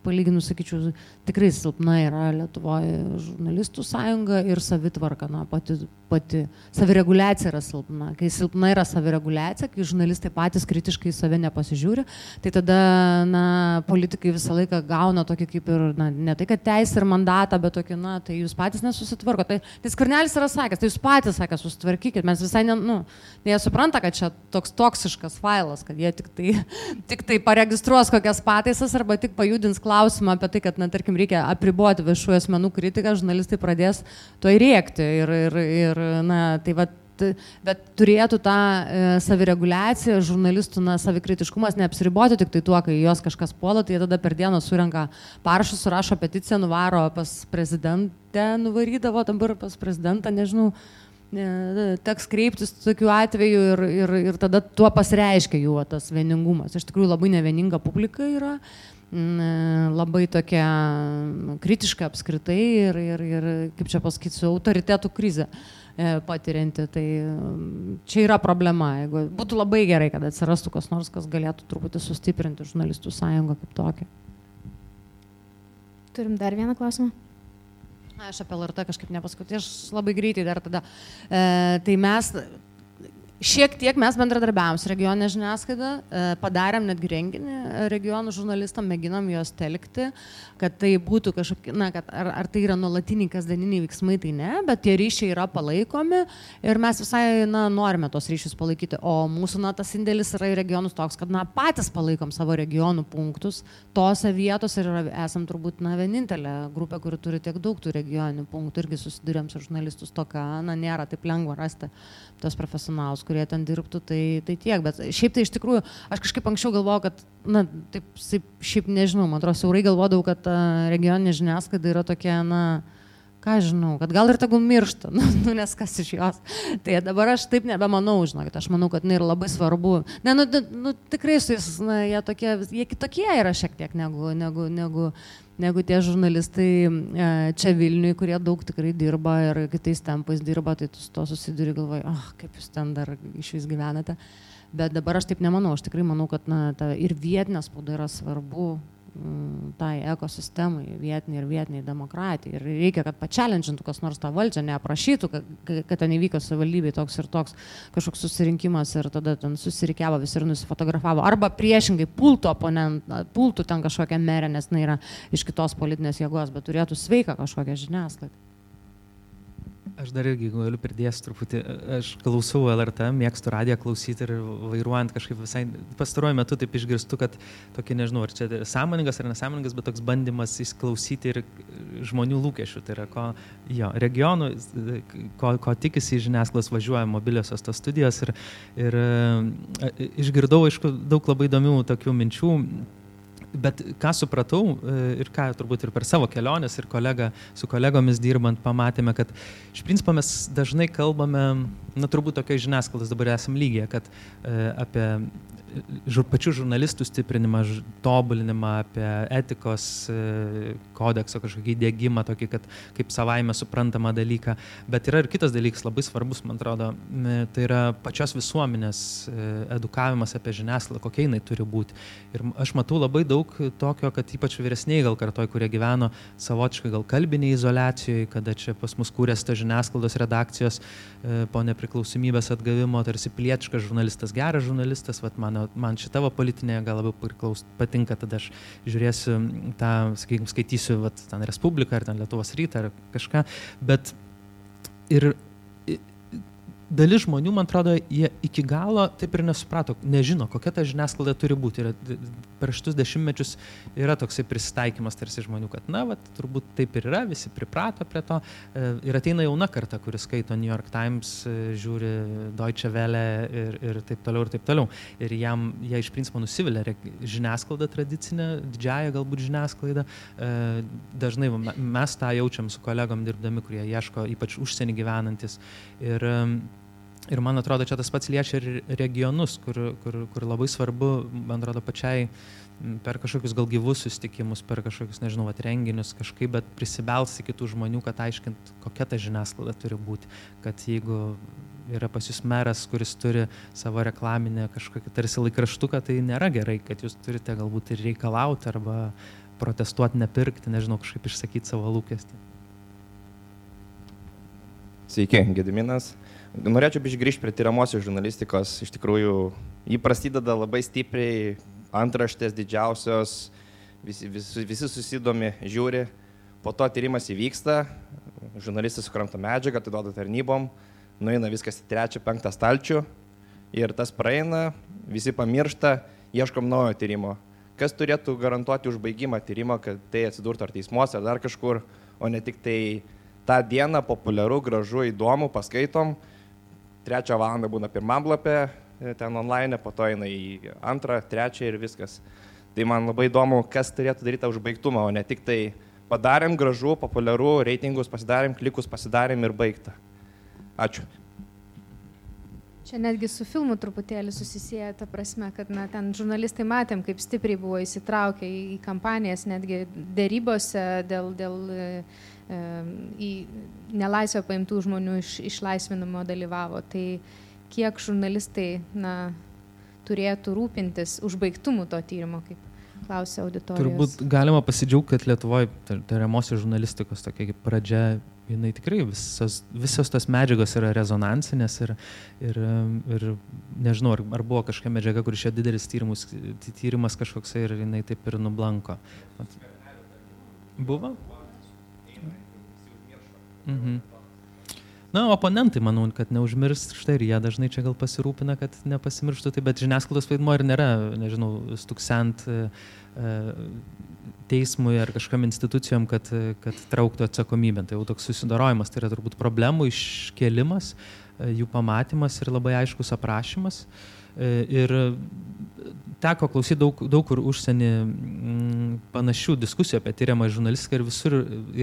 palyginus, sakyčiau, tikrai silpna yra Lietuvoje žurnalistų sąjunga ir savitvarka, na, pati, pati savireguliacija yra silpna. Kai silpna yra savireguliacija, kai žurnalistai patys kritiškai save nepasižiūri, tai tada, na, politikai visą laiką gauna tokį kaip ir, na, ne tai, kad teisę ir mandatą, bet tokį, na, tai jūs patys nesusitvarko. Tai, tai Skarnelis yra sakęs, tai jūs patys sakė, susitvarkykit, mes visai, ne, nu, nesuprantame supranta, kad čia toks toksiškas failas, kad jie tik tai, tik tai paregistruos kokias pataisas arba tik pajudins klausimą apie tai, kad, na, tarkim, reikia apriboti viešųjų asmenų kritiką, žurnalistai pradės to įrėkti. Ir, ir, ir na, tai va, bet turėtų tą e, savireguliaciją, žurnalistų na, savikritiškumas neapsiriboti tik tai tuo, kai jos kažkas puola, tai jie tada per dieną surenka parašus, surašo peticiją, nuvaro pas prezidentę, nuvarydavo dabar pas prezidentą, nežinau, teks kreiptis tokiu atveju ir, ir, ir tada tuo pasireiškia jų tas vieningumas. Iš tikrųjų labai nevieninga publika yra, labai tokia kritiška apskritai ir, ir, ir kaip čia pasakyti, su autoritetų krize e, patirianti. Tai čia yra problema. Jeigu būtų labai gerai, kad atsirastų kas nors, kas galėtų truputį sustiprinti žurnalistų sąjungą kaip tokią. Turim dar vieną klausimą. Aš apie LRT kažkaip nepasakau, tai aš labai greitai dar tada. E, tai mes Šiek tiek mes bendradarbiavom su regioninė žiniasklaida, e, padarėm netgi renginį regionų žurnalistam, mėginom juos telkti, kad tai būtų kažkokie, na, kad ar, ar tai yra nuolatiniai kasdieniniai veiksmai, tai ne, bet tie ryšiai yra palaikomi ir mes visai, na, norime tos ryšius palaikyti. O mūsų, na, tas indėlis yra į regionus toks, kad, na, patys palaikom savo regionų punktus tose vietose ir esam turbūt, na, vienintelė grupė, kuri turi tiek daug tų regioninių punktų, irgi susidurėm su žurnalistus tokia, na, nėra taip lengva rasti tos profesionalus kurie ten dirbtų, tai, tai tiek. Bet šiaip tai iš tikrųjų, aš kažkaip anksčiau galvojau, kad, na, taip, šiaip nežinau, man atrodo, siaurai galvodavau, kad regioninė žiniasklaida yra tokia, na, ką žinau, kad gal ir tegul miršta, nu, nu, nes kas iš jos. Tai dabar aš taip nebemanau, žinokit, aš manau, kad tai yra labai svarbu. Ne, nu, nu tikrai su jais, na, jie, tokie, jie kitokie yra šiek tiek negu, negu, negu, negu tie žurnalistai e, čia Vilniui, kurie daug tikrai dirba ir kitais tempais dirba, tai tu su to susiduri galvoj, ah, kaip jūs ten dar iš vis gyvenate. Bet dabar aš taip nemanau, aš tikrai manau, kad na, ta ir vietinė spauda yra svarbu tai ekosistemai, vietiniai ir vietiniai demokratijai. Ir reikia, kad pačialenčintų kas nors tą valdžią, neaprašytų, kad, kad ten įvyko savivaldybei toks ir toks kažkoks susirinkimas ir tada ten susirikiavo visi ir nusifotografavo. Arba priešingai pultų oponentą, pultų ten kažkokią merę, nes jinai yra iš kitos politinės jėgos, bet turėtų sveiką kažkokią žiniasklaidą. Aš dar irgi galiu pridėti truputį, aš klausau LRT, mėgstu radiją klausyti ir vairuojant kažkaip visai pastaruoju metu taip išgirstu, kad tokia, nežinau, ar čia sąmoningas ar nesąmoningas, bet toks bandymas įsiklausyti ir žmonių lūkesčių. Tai yra, ko, jo, regionų, ko, ko tikisi žiniasklaidos važiuoja mobiliosios tos studijos ir, ir išgirdau, aišku, daug labai įdomių tokių minčių bet ką supratau ir ką turbūt ir per savo keliones ir kolega, su kolegomis dirbant pamatėme, kad iš principo mes dažnai kalbame, na turbūt tokia žiniasklaidos dabar esam lygiai, kad apie pačių žurnalistų stiprinimą, tobulinimą, apie etikos e, kodekso kažkokį įdėgymą, tokį, kad kaip savaime suprantamą dalyką. Bet yra ir kitas dalykas labai svarbus, man atrodo, tai yra pačios visuomenės e, edukavimas apie žiniasklaidą, kokia jinai turi būti. Ir aš matau labai daug tokio, kad ypač vyresniai gal kartoj, kurie gyveno savotiškai gal kalbiniai izolacijoje, kada čia pas mus kūrės ta žiniasklaidos redakcijos e, po nepriklausomybės atgavimo, tarsi pilietiškas žurnalistas, geras žurnalistas, vat mano man šita va politinė gal labiau priklaus, patinka, tada aš žiūrėsiu tą, sakykime, skaitysiu vat, ten Respubliką ar ten Lietuvos rytą ar kažką, bet ir dalis žmonių, man atrodo, jie iki galo taip ir nesuprato, nežino, kokia ta žiniasklaida turi būti. Ir per šitus dešimtmečius yra toksai prisitaikymas tarsi žmonių, kad, na, vat, turbūt taip ir yra, visi priprato prie to. E, ir ateina jauna karta, kuris skaito New York Times, e, žiūri Deutsche Welle ir, ir taip toliau ir taip toliau. Ir jam, jie iš principo nusivylė žiniasklaida tradicinė, didžiaja galbūt žiniasklaida. E, dažnai mes tą jaučiam su kolegom dirbdami, kurie ieško, ypač užsienį gyvenantis. Ir Ir man atrodo, čia tas pats liečia ir regionus, kur, kur, kur labai svarbu, man atrodo, pačiai per kažkokius gal gyvus susitikimus, per kažkokius, nežinau, at, renginius kažkaip, bet prisibelsti kitų žmonių, kad aiškint, kokia ta žiniasklaida turi būti. Kad jeigu yra pas jūs meras, kuris turi savo reklaminę kažkokį tarsi laikraštuką, tai nėra gerai, kad jūs turite galbūt ir reikalauti arba protestuoti, nepirkti, nežinau, kažkaip išsakyti savo lūkestį. Sveiki, Gediminas. Norėčiau išgrįžti prie tyriamosios žurnalistikos. Iš tikrųjų, jį prasideda labai stipriai, antraštės didžiausios, visi, visi, visi susidomi, žiūri, po to tyrimas įvyksta, žurnalistas sukranta medžiagą, atiduoda tarnybom, nueina viskas į trečią, penktą stalčių ir tas praeina, visi pamiršta, ieškom naujo tyrimo. Kas turėtų garantuoti užbaigimą tyrimo, kad tai atsidurtų ar teismuose, ar dar kažkur, o ne tik tai tą dieną populiaru, gražu, įdomu, paskaitom trečią valandą būna pirmam lapė e, ten online, po to eina į antrą, trečią ir viskas. Tai man labai įdomu, kas turėtų daryti tą užbaigtumą, o ne tik tai padarėm gražu, populiaru, reitingus pasidarėm, klikus pasidarėm ir baigta. Ačiū. Čia netgi su filmu truputėlį susisieja ta prasme, kad na, ten žurnalistai matėm, kaip stipriai buvo įsitraukę į, kampanijas, netgi dėrybose dėl, dėl į nelaisvę paimtų žmonių iš, išlaisvinimo dalyvavo. Tai kiek žurnalistai na, turėtų rūpintis užbaigtumu to tyrimo, kaip klausė auditorijos. Turbūt galima pasidžiaugti, kad Lietuvoje tariamosios žurnalistikos tokia pradžia, jinai tikrai visas, visos tos medžiagos yra rezonansinės ir, ir, ir nežinau, ar, ar buvo kažkokia medžiaga, kur išėjo didelis tyrimus, tyrimas kažkoks ir jinai taip ir nublanko. Buvo? Mhm. Na, oponentai, manau, kad neužmirs štai ir jie dažnai čia gal pasirūpina, kad nepasimirštų, tai bet žiniasklaidos vaidmo ir nėra, nežinau, stuksent e, e, teismui ar kažkam institucijom, kad, kad trauktų atsakomybę. Tai jau toks susidarojimas, tai yra turbūt problemų iškelimas, e, jų pamatymas ir labai aiškus aprašymas. Ir teko klausyti daug, daug kur užsienį mm, panašių diskusijų apie tyriamą žurnalistiką ir visur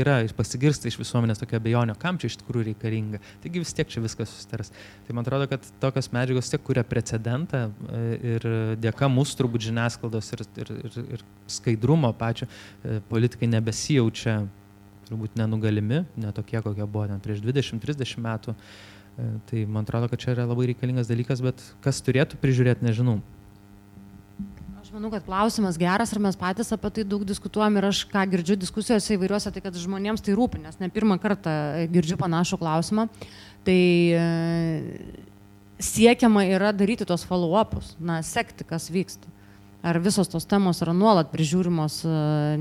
yra pasigirsta iš visuomenės tokia abejonė, kam čia iš tikrųjų reikalinga. Taigi vis tiek čia viskas susitars. Tai man atrodo, kad tokios medžiagos tiek kuria precedentą e, ir dėka mūsų turbūt žiniasklaidos ir, ir, ir, ir skaidrumo pačio e, politikai nebesijaučia turbūt nenugalimi, ne tokie, kokie buvo ten prieš 20-30 metų. E, tai man atrodo, kad čia yra labai reikalingas dalykas, bet kas turėtų prižiūrėti, nežinau manau, kad klausimas geras ir mes patys apie tai daug diskutuojam ir aš ką girdžiu diskusijose įvairiuose, tai kad žmonėms tai rūpi, nes ne pirmą kartą girdžiu panašų klausimą. Tai e, siekiama yra daryti tos follow-upus, na, sekti, kas vyksta ar visos tos temos yra nuolat prižiūrimos, e,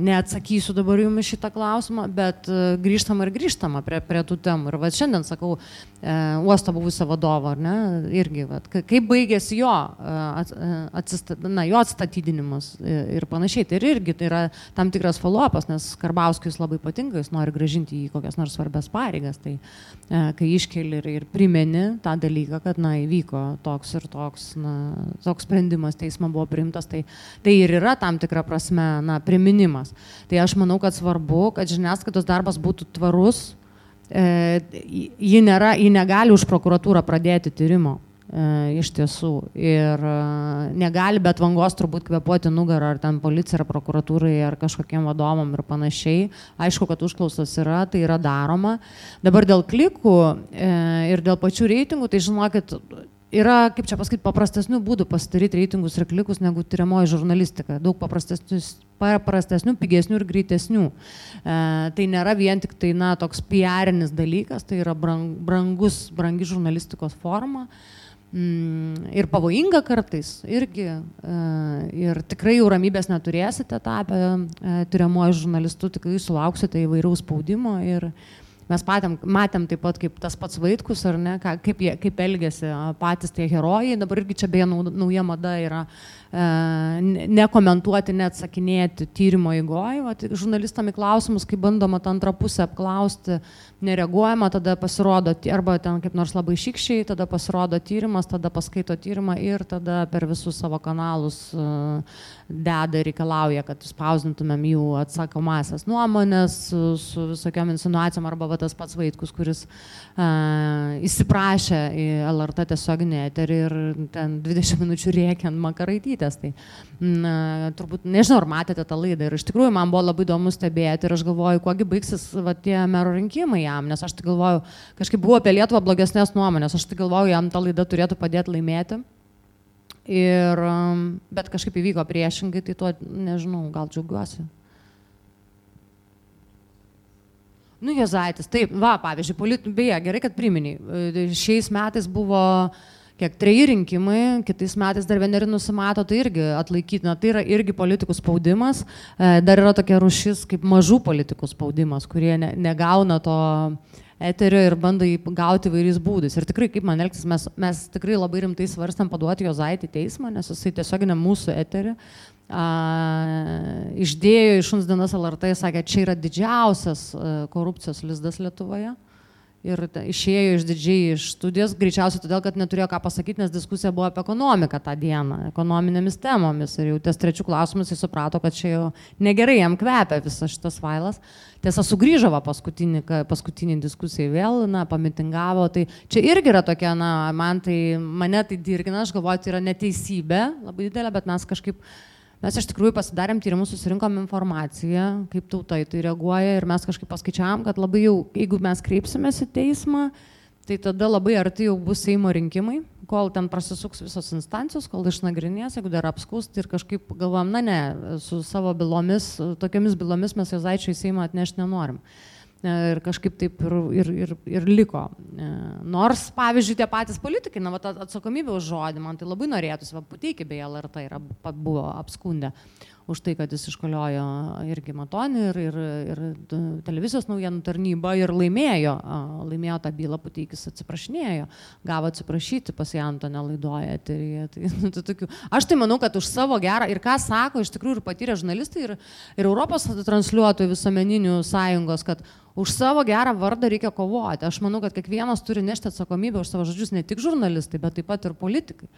neatsakysiu dabar jums šitą klausimą, bet e, grįžtama ir grįžtama prie, prie tų temų. Ir va šiandien sakau, e, uosto buvusio vadovo, ar ne, irgi, va, kaip baigėsi jo, atsistat, na, jo atstatydinimas ir panašiai. Tai ir irgi tai yra tam tikras follow-upas, nes Karbauskis labai patinka, jis nori gražinti į kokias nors svarbias pareigas. Tai kai iškeli ir, ir primeni tą dalyką, kad, na, įvyko toks ir toks, na, toks sprendimas teismo buvo priimtas, tai tai ir yra tam tikra prasme, na, priminimas. Tai aš manau, kad svarbu, kad žiniasklaidos darbas būtų tvarus, e, ji, nėra, ji negali už prokuratūrą pradėti tyrimo. E, iš tiesų. Ir e, negali bet vangos turbūt kvepuoti nugarą ar ten policija, ar prokuratūrai, ar kažkokiem vadovam ir panašiai. Aišku, kad užklausos yra, tai yra daroma. Dabar dėl klikų e, ir dėl pačių reitingų, tai žinokit, yra, kaip čia pasakyti, paprastesnių būdų pasidaryti reitingus ir klikus negu tyriamoji žurnalistika. Daug paprastesnių, pigesnių ir greitesnių. E, tai nėra vien tik tai, na, toks piarinis dalykas, tai yra brang, brangus, brangi žurnalistikos forma. Mm, ir pavojinga kartais irgi. E, ir tikrai jau ramybės neturėsite tapę e, tyriamojo žurnalistu, tikrai sulauksite įvairiaus spaudimo. Ir mes patėm, matėm taip pat kaip tas pats Vaitkus, ar ne, kaip, jie, kaip elgėsi patys tie herojai. Dabar irgi čia beje nauja mada yra nekomentuoti, neatsakinėti tyrimo įgoje. Žurnalistam į klausimus, kai bandoma tą antrą pusę apklausti, nereaguojama, tada pasirodo, arba ten kaip nors labai šikščiai, tada pasirodo tyrimas, tada paskaito tyrimą ir tada per visus savo kanalus e, deda ir reikalauja, kad spausdintumėm jų atsakomasias nuomonės su, su visokiam insinuacijom, arba va, tas pats Vaitkus, kuris uh, įsiprašė į LRT tiesioginį eterį ir ten 20 minučių rėkiant makaraitytę Šimonytės. Tai na, turbūt nežinau, ar matėte tą laidą ir iš tikrųjų man buvo labai įdomu stebėti ir aš galvoju, kuogi baigsis va, tie mero rinkimai jam, nes aš tai galvoju, kažkaip buvo apie Lietuvą blogesnės nuomonės, aš tai galvoju, jam ta laida turėtų padėti laimėti. Ir, um, bet kažkaip įvyko priešingai, tai tuo, nežinau, gal džiaugiuosi. Nu, Jezaitis, taip, va, pavyzdžiui, polit... beje, gerai, kad priminiai. Šiais metais buvo uh, kiek treji rinkimai, kitais metais dar vieneri nusimato, tai irgi atlaikytina, tai yra irgi politikų spaudimas, e, dar yra tokia rušis kaip mažų politikų spaudimas, kurie ne, negauna to eterio ir bando jį gauti vairiais būdais. Ir tikrai, kaip man elgtis, mes, mes tikrai labai rimtai svarstam paduoti jo zaitį teismą, nes jisai tiesiog ne mūsų eterį. A, išdėjo iš šuns dienas LRT, sakė, čia yra didžiausias e, korupcijos lizdas Lietuvoje ir išėjo iš didžiai iš studijos, greičiausiai todėl, kad neturėjo ką pasakyti, nes diskusija buvo apie ekonomiką tą dieną, ekonominėmis temomis. Ir jau ties trečių klausimus jis suprato, kad čia jau negerai jam kvepia visas šitas failas. Tiesa, sugrįžo paskutinį, paskutinį diskusiją vėl, na, pamitingavo. Tai čia irgi yra tokia, na, man tai, mane tai dirgina, aš galvoju, tai yra neteisybė labai didelė, bet mes kažkaip Mes iš tikrųjų pasidarėm tyrimus, susirinkom informaciją, kaip tauta į tai reaguoja ir mes kažkaip paskaičiavam, kad labai jau, jeigu mes kreipsimės į teismą, tai tada labai arti jau bus Seimo rinkimai, kol ten prasisuks visos instancijos, kol išnagrinės, jeigu dar apskūsti ir kažkaip galvom, na ne, su savo bylomis, tokiamis bylomis mes Jozaičio į Seimą atnešti nenorim. Ir kažkaip taip ir, ir, ir, ir liko. E, nors, pavyzdžiui, tie patys politikai, na, atsakomybė už žodį, man tai labai norėtųsi, va, puteikį beje, LRT yra, buvo apskundę. Už tai, kad jis iškoliojo irgi Matonį ir, ir, ir televizijos naujienų tarnybą ir laimėjo, laimėjo tą bylą, Puteikis atsiprašinėjo, gavo atsiprašyti pas Janto nelaidoje. Tai, tai, tai tokių. Aš tai manau, kad už savo gerą ir ką sako iš tikrųjų ir patyrę žurnalistai ir, ir Europos transliuotojų visuomeninių sąjungos, kad už savo gerą vardą reikia kovoti. Aš manau, kad kiekvienas turi nešti atsakomybę už savo žodžius, ne tik žurnalistai, bet taip pat ir politikai.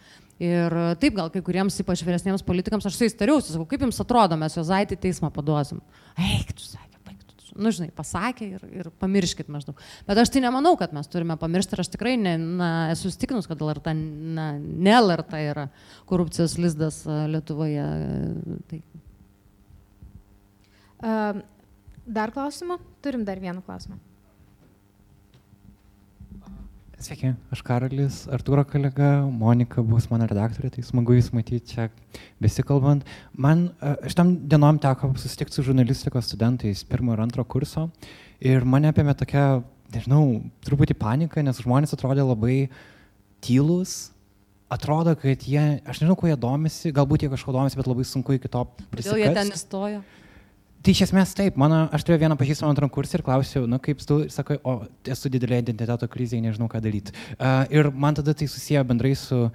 Ir taip gal kai kuriems, ypač vyresniems politikams, aš su jais tariausi, sakau, kaip jums atrodo, mes jo zaitį teismą paduosim. Eik, tu sakė, baig, tu, nu žinai, pasakė ir, ir pamirškit maždaug. Bet aš tai nemanau, kad mes turime pamiršti ir aš tikrai ne, na, esu įstikinus, kad LRT, na, ne LRT yra korupcijos lizdas Lietuvoje. Tai. Um Dar klausimų? Turim dar vieną klausimą. Sveiki, aš Karolis, Artūro kolega, Monika bus mano redaktorė, tai smagu jūs matyti čia besikalbant. Man šitam dienom teko susitikti su žurnalistikos studentais pirmo ir antro kurso ir mane apėmė tokia, nežinau, truputį panika, nes žmonės atrodė labai tylus, atrodo, kad jie, aš nežinau, kuo jie domisi, galbūt jie kažko domisi, bet labai sunku iki to prisikasti. Kodėl jie ten įstojo? Tai iš esmės taip, mano, aš turėjau vieną pažįstamą antram kursą ir klausiau, nu kaip tu, sakai, o esu didelė identiteto krizėje, nežinau ką daryti. Uh, ir man tada tai susiję bendrai su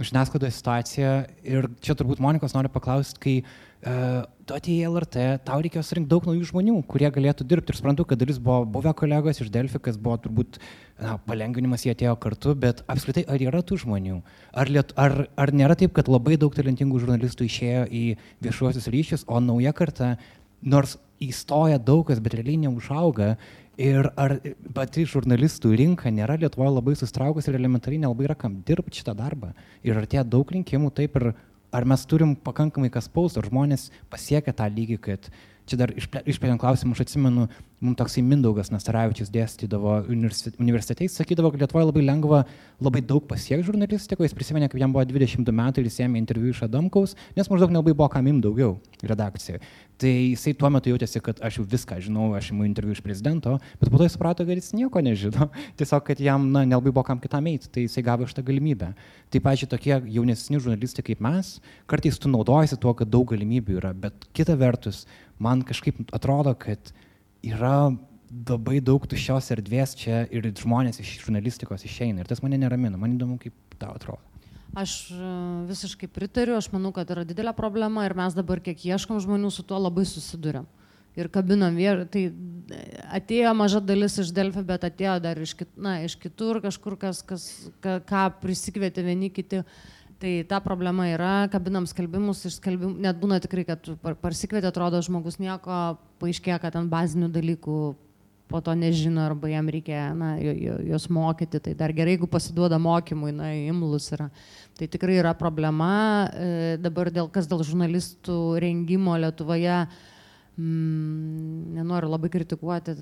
žiniasklaidoje situacija ir čia turbūt Monikos noriu paklausti, kai uh, tu atėjai į LRT, tau reikėjo surinkti daug naujų žmonių, kurie galėtų dirbti ir suprantu, kad dalis buvo buvę kolegos iš Delfi, kas buvo turbūt na, palengvinimas, jie atėjo kartu, bet apskritai ar yra tų žmonių? Ar, liet, ar, ar nėra taip, kad labai daug talentingų žurnalistų išėjo į viešuosius ryšius, o nauja karta, nors įstoja daug kas, bet realiai neužauga, Ir ar pati žurnalistų rinka nėra Lietuvoje labai sustraukus ir elementariai nelabai yra kam dirbti šitą darbą. Ir ar tie daug rinkimų taip ir ar mes turim pakankamai kas spaus, ar žmonės pasiekia tą lygį, kad čia dar išplėtėm klausimą, aš atsimenu, mums toksai Mindaugas Nastaravičius dėstydavo universitete, jis sakydavo, kad Lietuvoje labai lengva labai daug pasiekti žurnalistikoje, jis prisiminė, kaip jam buvo 22 metų ir jis ėmė interviu iš Adamkaus, nes maždaug nelabai buvo kam im daugiau redakcijoje. Tai jisai tuo metu jautėsi, kad aš jau viską žinau, aš imu interviu iš prezidento, bet po to jis suprato, kad jis nieko nežino, tiesiog, kad jam na, nelabai buvo kam kitam eiti, tai jisai gavo šitą galimybę. Taip pat tokie jaunesni žurnalistai kaip mes, kartais tu naudojasi tuo, kad daug galimybių yra, bet kita vertus, man kažkaip atrodo, kad yra labai daug tuščios erdvės čia ir žmonės iš žurnalistikos išeina. Ir tas mane neramina. Man įdomu, kaip tau atrodo. Aš e, visiškai pritariu, aš manau, kad yra didelė problema ir mes dabar kiek ieškom žmonių su tuo labai susidurėm. Ir kabinom vėl, tai atėjo maža dalis iš Delfio, bet atėjo dar iš, kit, na, iš kitur kažkur, kas, kas, ką, prisikvietė vieni kiti. Tai ta problema yra, kabinam skelbimus, iš skelbimų, net būna tikrai, kad parsikvietė, atrodo, žmogus nieko, paaiškėjo, kad ant bazinių dalykų po to nežino arba jam reikia na, juos mokyti. Tai dar gerai, jeigu pasiduoda mokymui, na, imlus yra. Tai tikrai yra problema. E, dabar dėl kas dėl žurnalistų rengimo Lietuvoje mm, nenoriu labai kritikuoti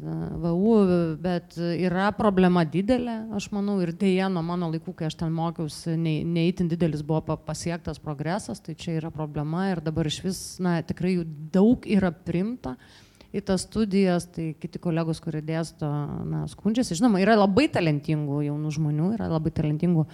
VU, bet yra problema didelė, aš manau, ir dėja nuo mano laikų, kai aš ten mokiausi, neįtin didelis buvo pasiektas progresas, tai čia yra problema ir dabar iš vis, na, tikrai jų daug yra primta į tas studijas, tai kiti kolegos, kurie dėsto, na, skundžiasi. Žinoma, yra labai talentingų jaunų žmonių, yra labai talentingų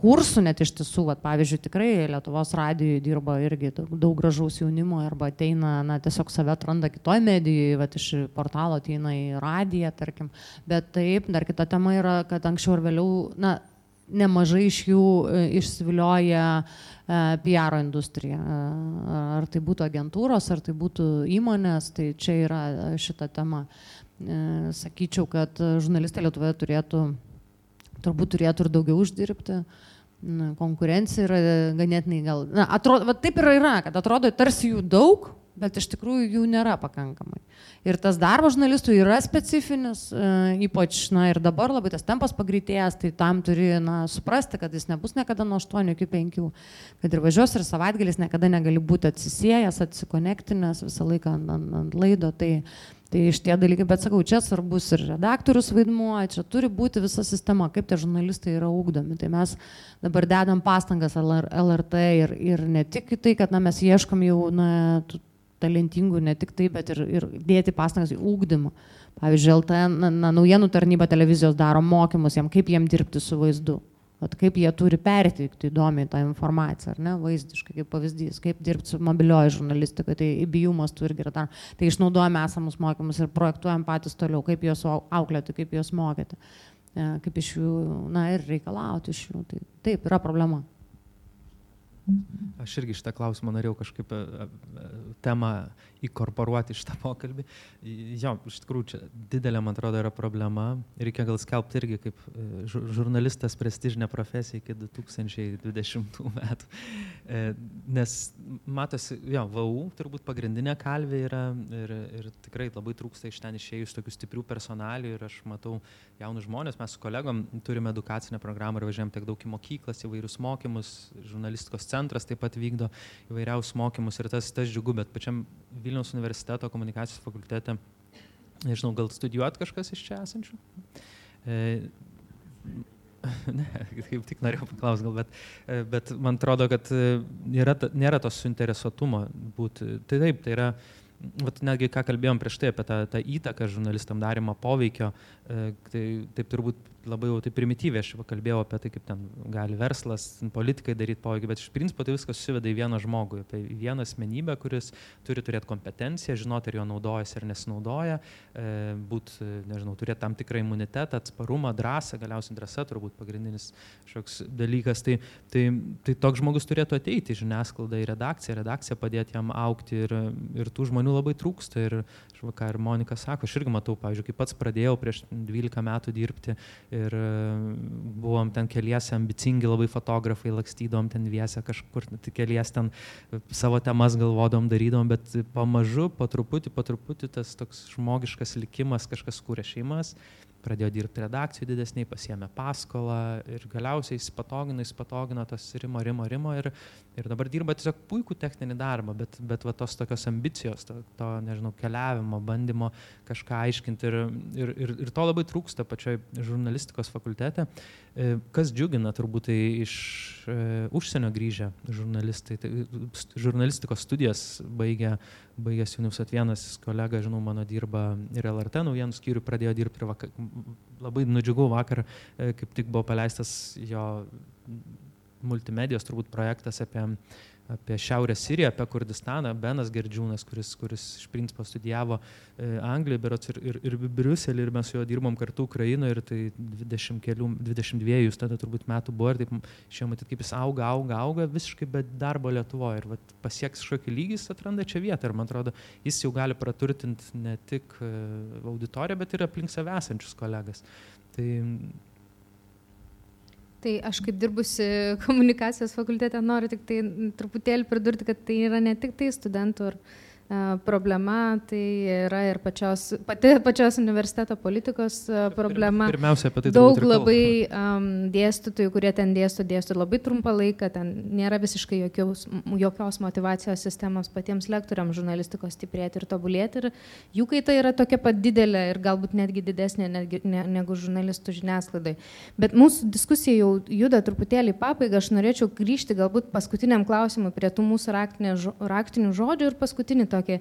kursų net iš tiesų, vat, pavyzdžiui, tikrai Lietuvos radijoje dirba irgi daug, gražaus jaunimo arba ateina, na, tiesiog save atranda kitoje medijoje, vat, iš portalo ateina į radiją, tarkim. Bet taip, dar kita tema yra, kad anksčiau ir vėliau, na, nemažai iš jų e, išsivilioja e, PR industrija. E, ar tai būtų agentūros, ar tai būtų įmonės, tai čia yra šita tema. Sakyčiau, kad žurnalistai Lietuvoje turėtų turbūt turėtų ir daugiau uždirbti. Na, konkurencija yra ganėtinai gal. Na, atrodo, va, taip ir yra, kad atrodo tarsi jų daug, bet iš tikrųjų jų nėra pakankamai. Ir tas darbas žurnalistų yra specifinis, e, ypač, na ir dabar labai tas tempas pagreitėjęs, tai tam turi, na, suprasti, kad jis nebus niekada nuo 8 iki 5, kad ir važiuos ir savaitgalis niekada negali būti atsisėjęs, atsikonektinęs visą laiką ant, ant, ant laido. Tai, Tai iš tie dalykai, bet sakau, čia svarbus ir redaktorius vaidmuo, čia turi būti visa sistema, kaip tie žurnalistai yra ūkdomi. Tai mes dabar dedam pastangas LRT ir, ir ne tik tai, kad na, mes ieškom jau na, talentingų, ne tik tai, bet ir, ir dėti pastangas į ūkdymą. Pavyzdžiui, LT, na, na, naujienų tarnyba televizijos daro mokymus jam, kaip jiem dirbti su vaizdu. Vat kaip jie turi perteikti įdomiai tą informaciją, ar ne, vaizdiškai, kaip pavyzdys, kaip dirbti su mobilioji žurnalistika, tai įbijumas turi irgi yra dar. Tai išnaudojame esamus mokymus ir projektuojam patys toliau, kaip juos auklėti, kaip juos mokyti, e, kaip iš jų, na ir reikalauti iš jų. Tai taip, yra problema. Aš irgi šitą klausimą norėjau kažkaip e, e, temą įkorporuoti šitą pokalbį. Jo, iš tikrųjų, čia didelė, man atrodo, yra problema. Reikia gal skelbti irgi kaip e, žurnalistas prestižinė profesija iki 2020 metų. Nes matosi, jo, VAU turbūt pagrindinė kalvė yra ir, ir tikrai labai trūksta iš ten išėjus tokių stiprių personalių ir aš matau jaunus žmonės, mes su kolegom turime edukacinę programą ir važiuojam tiek daug į mokyklas, įvairius mokymus, žurnalistikos centras taip pat vykdo įvairiausius mokymus ir tas, tas džiugu, bet pačiam Vilniaus universiteto komunikacijos fakultete, nežinau, gal studijuot kažkas iš čia esančių? E, ne, kaip tik norėjau paklausti, gal, bet, e, bet man atrodo, kad e, yra, nėra tos suinteresuotumo būti. Tai taip, tai yra, vat, netgi ką kalbėjom prieš tai apie tą, tą įtaką žurnalistam darimą poveikio, E, tai taip turbūt labai jau taip primityviai aš kalbėjau apie tai, kaip ten gali verslas, politikai daryti poveikį, bet iš principo tai viskas susiveda į vieną žmogų, apie vieną asmenybę, kuris turi turėti kompetenciją, žinoti, ar jo naudojasi ar nesinaudoja, e, būt, nežinau, turėti tam tikrą imunitetą, atsparumą, drąsą, galiausiai drąsa turbūt pagrindinis šioks dalykas. Tai, tai, tai toks žmogus turėtų ateiti į žiniasklaidą, į redakciją, redakcija padėti jam aukti ir, ir tų žmonių labai trūksta. Ir, ką ir Monika sako, aš irgi matau, pavyzdžiui, kai pats pradėjau prieš 12 metų dirbti ir e, buvom ten keliese ambicingi labai fotografai, lakstydom ten viesę kažkur, tai kelies ten savo temas galvodom, darydom, bet pamažu, po truputį, po truputį tas toks žmogiškas likimas, kažkas kūrė šeimas pradėjo dirbti redakcijų didesniai, pasiemė paskolą ir galiausiai jis patogino, jis patogino tas rimo, rimo, rimo ir, ir dabar dirba tiesiog puikų techninį darbą, bet, bet va, tos tokios ambicijos, to, to, nežinau, keliavimo, bandymo kažką aiškinti ir, ir, ir, ir to labai trūksta pačioj žurnalistikos fakultete. E, kas džiugina turbūt tai iš e, užsienio grįžę žurnalistai, tai žurnalistikos studijas baigė, baigęs Universitet vienas kolega, žinau, mano dirba ir LRT naujienų skyrių, pradėjo dirbti ir vakar, labai nudžiugau vakar, kaip tik buvo paleistas jo multimedijos turbūt projektas apie apie Šiaurės Siriją, apie Kurdistaną, Benas Gerdžiūnas, kuris, kuris iš principo studijavo e, Anglijoje, berots ir, ir, ir Briuselį, ir mes su juo dirbom kartu Ukrainoje, ir tai 20 kelių, 22 jūs tada turbūt metų buvo, ir taip šiandien matyti, kaip jis auga, auga, auga, visiškai be darbo Lietuvoje, ir vat, pasieks kažkokį lygį, jis atranda čia vietą, ir man atrodo, jis jau gali praturtinti ne tik e, auditoriją, bet ir aplink save esančius kolegas. Tai Tai aš kaip dirbusi komunikacijos fakultete noriu tik tai truputėlį pridurti, kad tai yra ne tik tai studentų ir problema tai yra ir pačios, pati pačios universiteto politikos problema. Pirmiausia, apie tai daug labai um, dėstytojų, kurie ten dėsto, dėsto labai trumpą laiką, ten nėra visiškai jokios, jokios motivacijos sistemos patiems lektoriams žurnalistikos stiprėti ir tobulėti. Ir jų kaita yra tokia pat didelė ir galbūt netgi didesnė netgi, ne, negu žurnalistų žiniasklaidai. Bet mūsų diskusija jau juda truputėlį į pabaigą. Aš norėčiau grįžti galbūt paskutiniam klausimui prie tų mūsų raktinių žodžių ir paskutinį tokį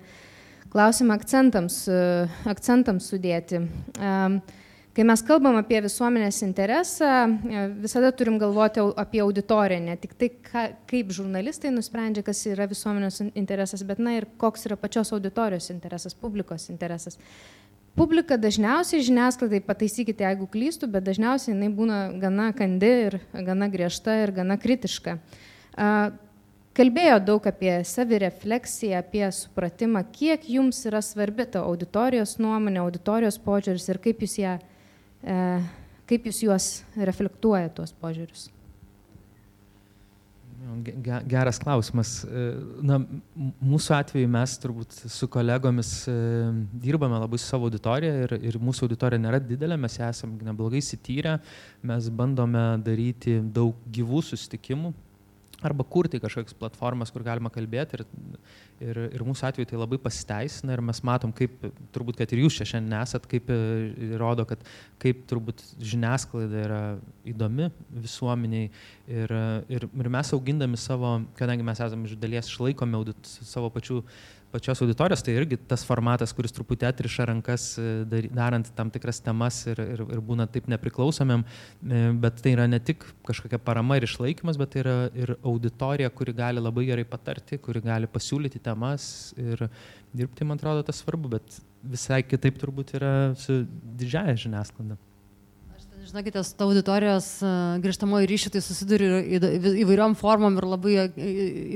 klausimą akcentams, e, akcentams sudėti. E, kai mes kalbam apie visuomenės interesą, e, visada turim galvoti apie auditoriją, ne tik tai, ka, kaip žurnalistai nusprendžia, kas yra visuomenės interesas, bet na ir koks yra pačios auditorijos interesas, publikos interesas. Publika dažniausiai žiniasklaidai, pataisykite, jeigu klystu, bet dažniausiai jinai būna gana kandi ir gana griežta ir gana kritiška kalbėjo daug apie savirefleksiją, apie supratimą, kiek jums yra svarbi ta auditorijos nuomonė, auditorijos požiūris ir kaip jūs, ją, e, kaip jūs juos reflektuoja tuos požiūrius. Geras klausimas. E, na, mūsų atveju mes turbūt su kolegomis e, dirbame labai su savo auditorija ir, ir mūsų auditorija nėra didelė, mes esame neblogai įsityrę, mes bandome daryti daug gyvų susitikimų, arba kurti kažkokias platformas, kur galima kalbėti. Ir, ir, ir mūsų atveju tai labai pasiteisina ir mes matom, kaip, turbūt, kad ir jūs čia šiandien esat, kaip e, rodo, kad kaip turbūt žiniasklaida yra įdomi visuomeniai. Ir, ir, ir mes augindami savo, kadangi mes esame iš dalies išlaikomi audit, savo pačių pačios auditorijos, tai irgi tas formatas, kuris truputį atriša rankas, e, darant tam tikras temas ir, ir, ir būna taip nepriklausomėm, e, bet tai yra ne tik kažkokia parama ir išlaikymas, bet tai yra ir auditorija, kuri gali labai gerai patarti, kuri gali pasiūlyti temas ir dirbti, man atrodo, tas svarbu, bet visai kitaip turbūt yra su didžiaja žiniasklaida. Žinokite, su ta auditorijos e, grįžtamoji ryšį tai susiduriu įvairiom formom ir labai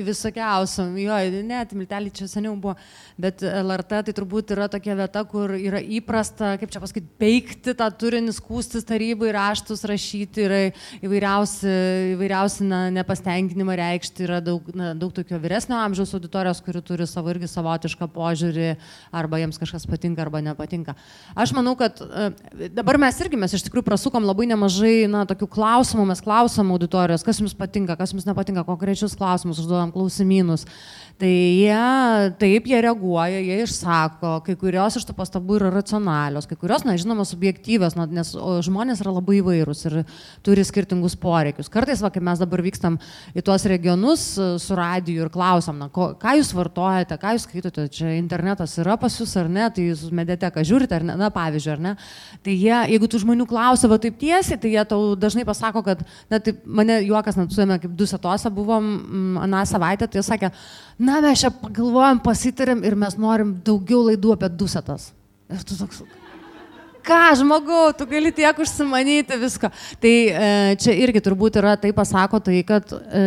visokiausiam. Jo, net miltelį čia seniau buvo, bet LRT tai turbūt yra tokia vieta, kur yra įprasta, kaip čia pasakyti, peikti tą turinį, skūstis tarybai, raštus rašyti, yra įvairiausi, įvairiausi na, nepastenkinimą reikšti, yra daug, na, daug tokio vyresnio amžiaus auditorijos, kuri turi savo irgi savotišką požiūrį, arba jiems kažkas patinka, arba nepatinka. Aš manau, kad e, dabar mes irgi, mes iš tikrųjų prasukom sulaukiam labai nemažai, na, tokių klausimų, mes klausom auditorijos, kas jums patinka, kas jums nepatinka, konkrečius klausimus, užduodam klausimynus. Tai jie, taip, jie reaguoja, jie išsako, kai kurios iš tų pastabų yra racionalios, kai kurios, na, žinoma, subjektyvios, na, nes žmonės yra labai įvairūs ir turi skirtingus poreikius. Kartais, va, kai mes dabar vykstam į tuos regionus e, su radiju ir klausom, na, ko, ką jūs vartojate, ką jūs skaitote, čia internetas yra pas jūs ar ne, tai jūs mediateką žiūrite ar ne, na, pavyzdžiui, ar ne. Tai jie, jeigu tų žmonių klausia va taip tiesiai, tai jie tau dažnai pasako, kad, na, taip, mane juokas net suėmė, kaip du setose buvom m, aną savaitę, tai jie sakė, na, mes čia pagalvojam, pasitarėm ir mes norim daugiau laidų apie dusetas. Ir tu toks, ką žmogau, tu gali tiek užsimanyti visko. Tai e, čia irgi turbūt yra tai pasako tai, kad e,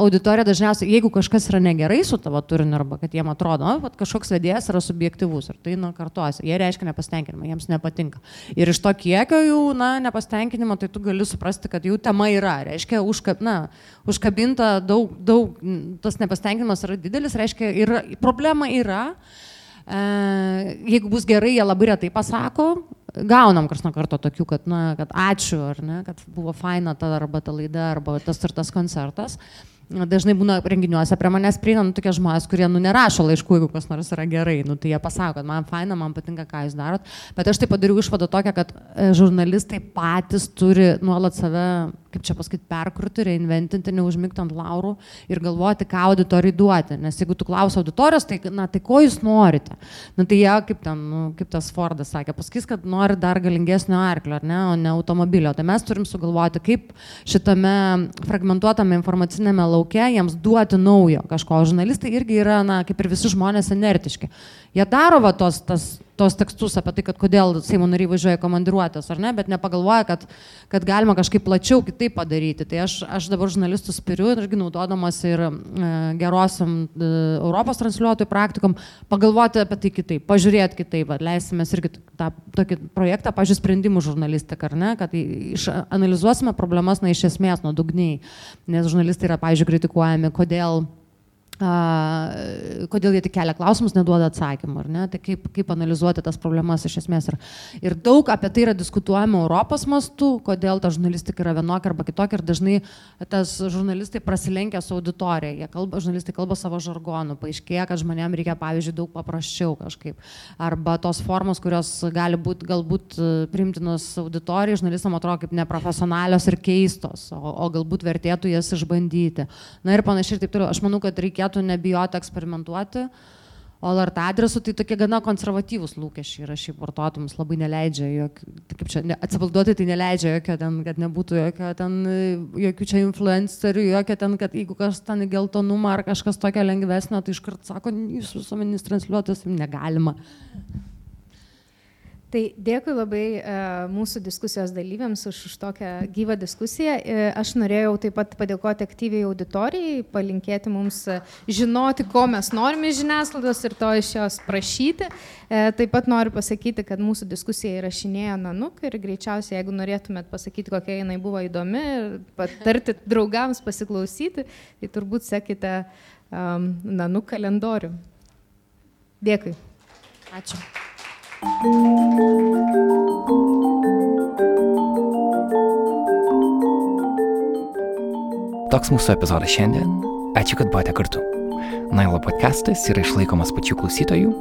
auditorija dažniausiai, jeigu kažkas yra negerai su tavo turiniu arba kad jiem atrodo, kad kažkoks vedėjas yra subjektivus ir tai na kartuosi, jie reiškia nepasitenkinimą, jiems nepatinka. Ir iš to kiekio jų, na, nepasitenkinimo, tai tu gali suprasti, kad jų tema yra, reiškia, užkab, na, užkabinta daug, daug, tas nepasitenkinimas yra didelis, reiškia, yra, problema yra. E, jeigu bus gerai, jie labai retai pasako, gaunam kars nuo karto tokių, kad, na, kad ačiū, ar ne, kad buvo faina ta arba ta laida, arba tas ir tas koncertas. Dažnai būna renginiuose prie manęs prieina nu, tokie žmonės, kurie nu, nerašo laiškų, jeigu kas nors yra gerai. Nu, tai jie pasako, kad man faina, man patinka, ką jūs darot. Bet aš taip padariau išvadą tokią, kad e, žurnalistai patys turi nuolat save kaip čia pasakyti, perkurti, reinventinti, neužmigti ant laurų ir galvoti, ką auditorijai duoti. Nes jeigu tu klausi auditorijos, tai, na, tai ko jūs norite? Na, tai jie, kaip, ten, nu, kaip tas Fordas sakė, pasakys, kad nori dar galingesnio arklio, ar ne, o ne automobilio. Tai mes turim sugalvoti, kaip šitame fragmentuotame informacinėme lauke jiems duoti naujo kažko. Žurnalistai irgi yra, na, kaip ir visi žmonės, inertiški. Jie daro va tos, tas, tos tekstus apie tai, kad kodėl Seimo nariai važiuoja komandiruotės, ar ne, bet nepagalvoja, kad, kad galima kažkaip plačiau kitaip padaryti. Tai aš, aš dabar žurnalistus spiriu irgi naudodamas ir e, gerosiam e, Europos transliuotojų praktikom, pagalvoti apie tai kitaip, pažiūrėti kitaip, leisime irgi tą tokį projektą, pažiūrėjau, sprendimų žurnalistiką, ar ne, kad išanalizuosime problemas, na, iš esmės nuodugniai, nes žurnalistai yra, pažiūrėjau, kritikuojami, kodėl kodėl jie tik kelia klausimus, neduoda atsakymų, ar ne? Tai kaip, kaip analizuoti tas problemas iš esmės. Ir, ir daug apie tai yra diskutuojama Europos mastu, kodėl ta žurnalistika yra vienokia arba kitokia ir dažnai tas žurnalistai prasilenkia su auditorija, jie kalba, žurnalistai kalba savo žargonų, paaiškėja, kad žmonėms reikia, pavyzdžiui, daug paprasčiau kažkaip. Arba tos formos, kurios gali būti galbūt e, primtinos auditorijai, žurnalistams atrodo kaip neprofesionalios ir keistos, o, o galbūt vertėtų jas išbandyti. Na ir panašiai ir taip toliau. Aš manau, kad reikėtų reikėtų nebijoti eksperimentuoti. O LRT adresu tai tokie gana konservatyvūs lūkesčiai yra šiaip vartotojams, labai neleidžia, jok, tai kaip čia, ne, atsipalduoti tai neleidžia, jokio ten, kad nebūtų jokio ten, jokių čia influencerių, jokio ten, kad jeigu kažkas ten geltonumą ar kažkas tokio lengvesnio, tai iškart sako, jūs visuomeninis transliuotojas negalima. Tai dėkui labai uh, mūsų diskusijos dalyviams už, už tokią gyvą diskusiją. Uh, aš norėjau taip pat padėkoti aktyviai auditorijai, palinkėti mums žinoti, ko mes norime iš žiniasklaidos ir to iš jos prašyti. Taip pat noriu pasakyti, kad mūsų diskusija įrašinėjo Nanuk ir greičiausiai, jeigu norėtumėt pasakyti, kokia jinai buvo įdomi ir patarti draugams pasiklausyti, tai turbūt sekite um, Nanuk kalendorių. Dėkui. Ačiū. Toks mūsų epizodas šiandien. Ačiū, kad buvote kartu. Nailo podcastas yra išlaikomas pačių klausytojų.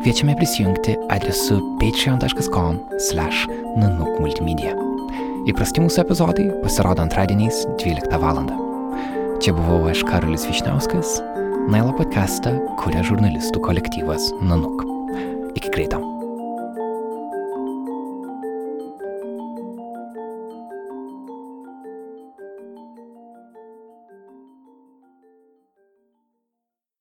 Kviečiame prisijungti adresu patreon.com nanukmultimedia. Įprasti mūsų epizodai pasirodo antradieniais 12 val. Čia buvau aš Karolis Višniauskas. Nailo podcastą kuria žurnalistų kolektyvas Nanuk. Iki greito.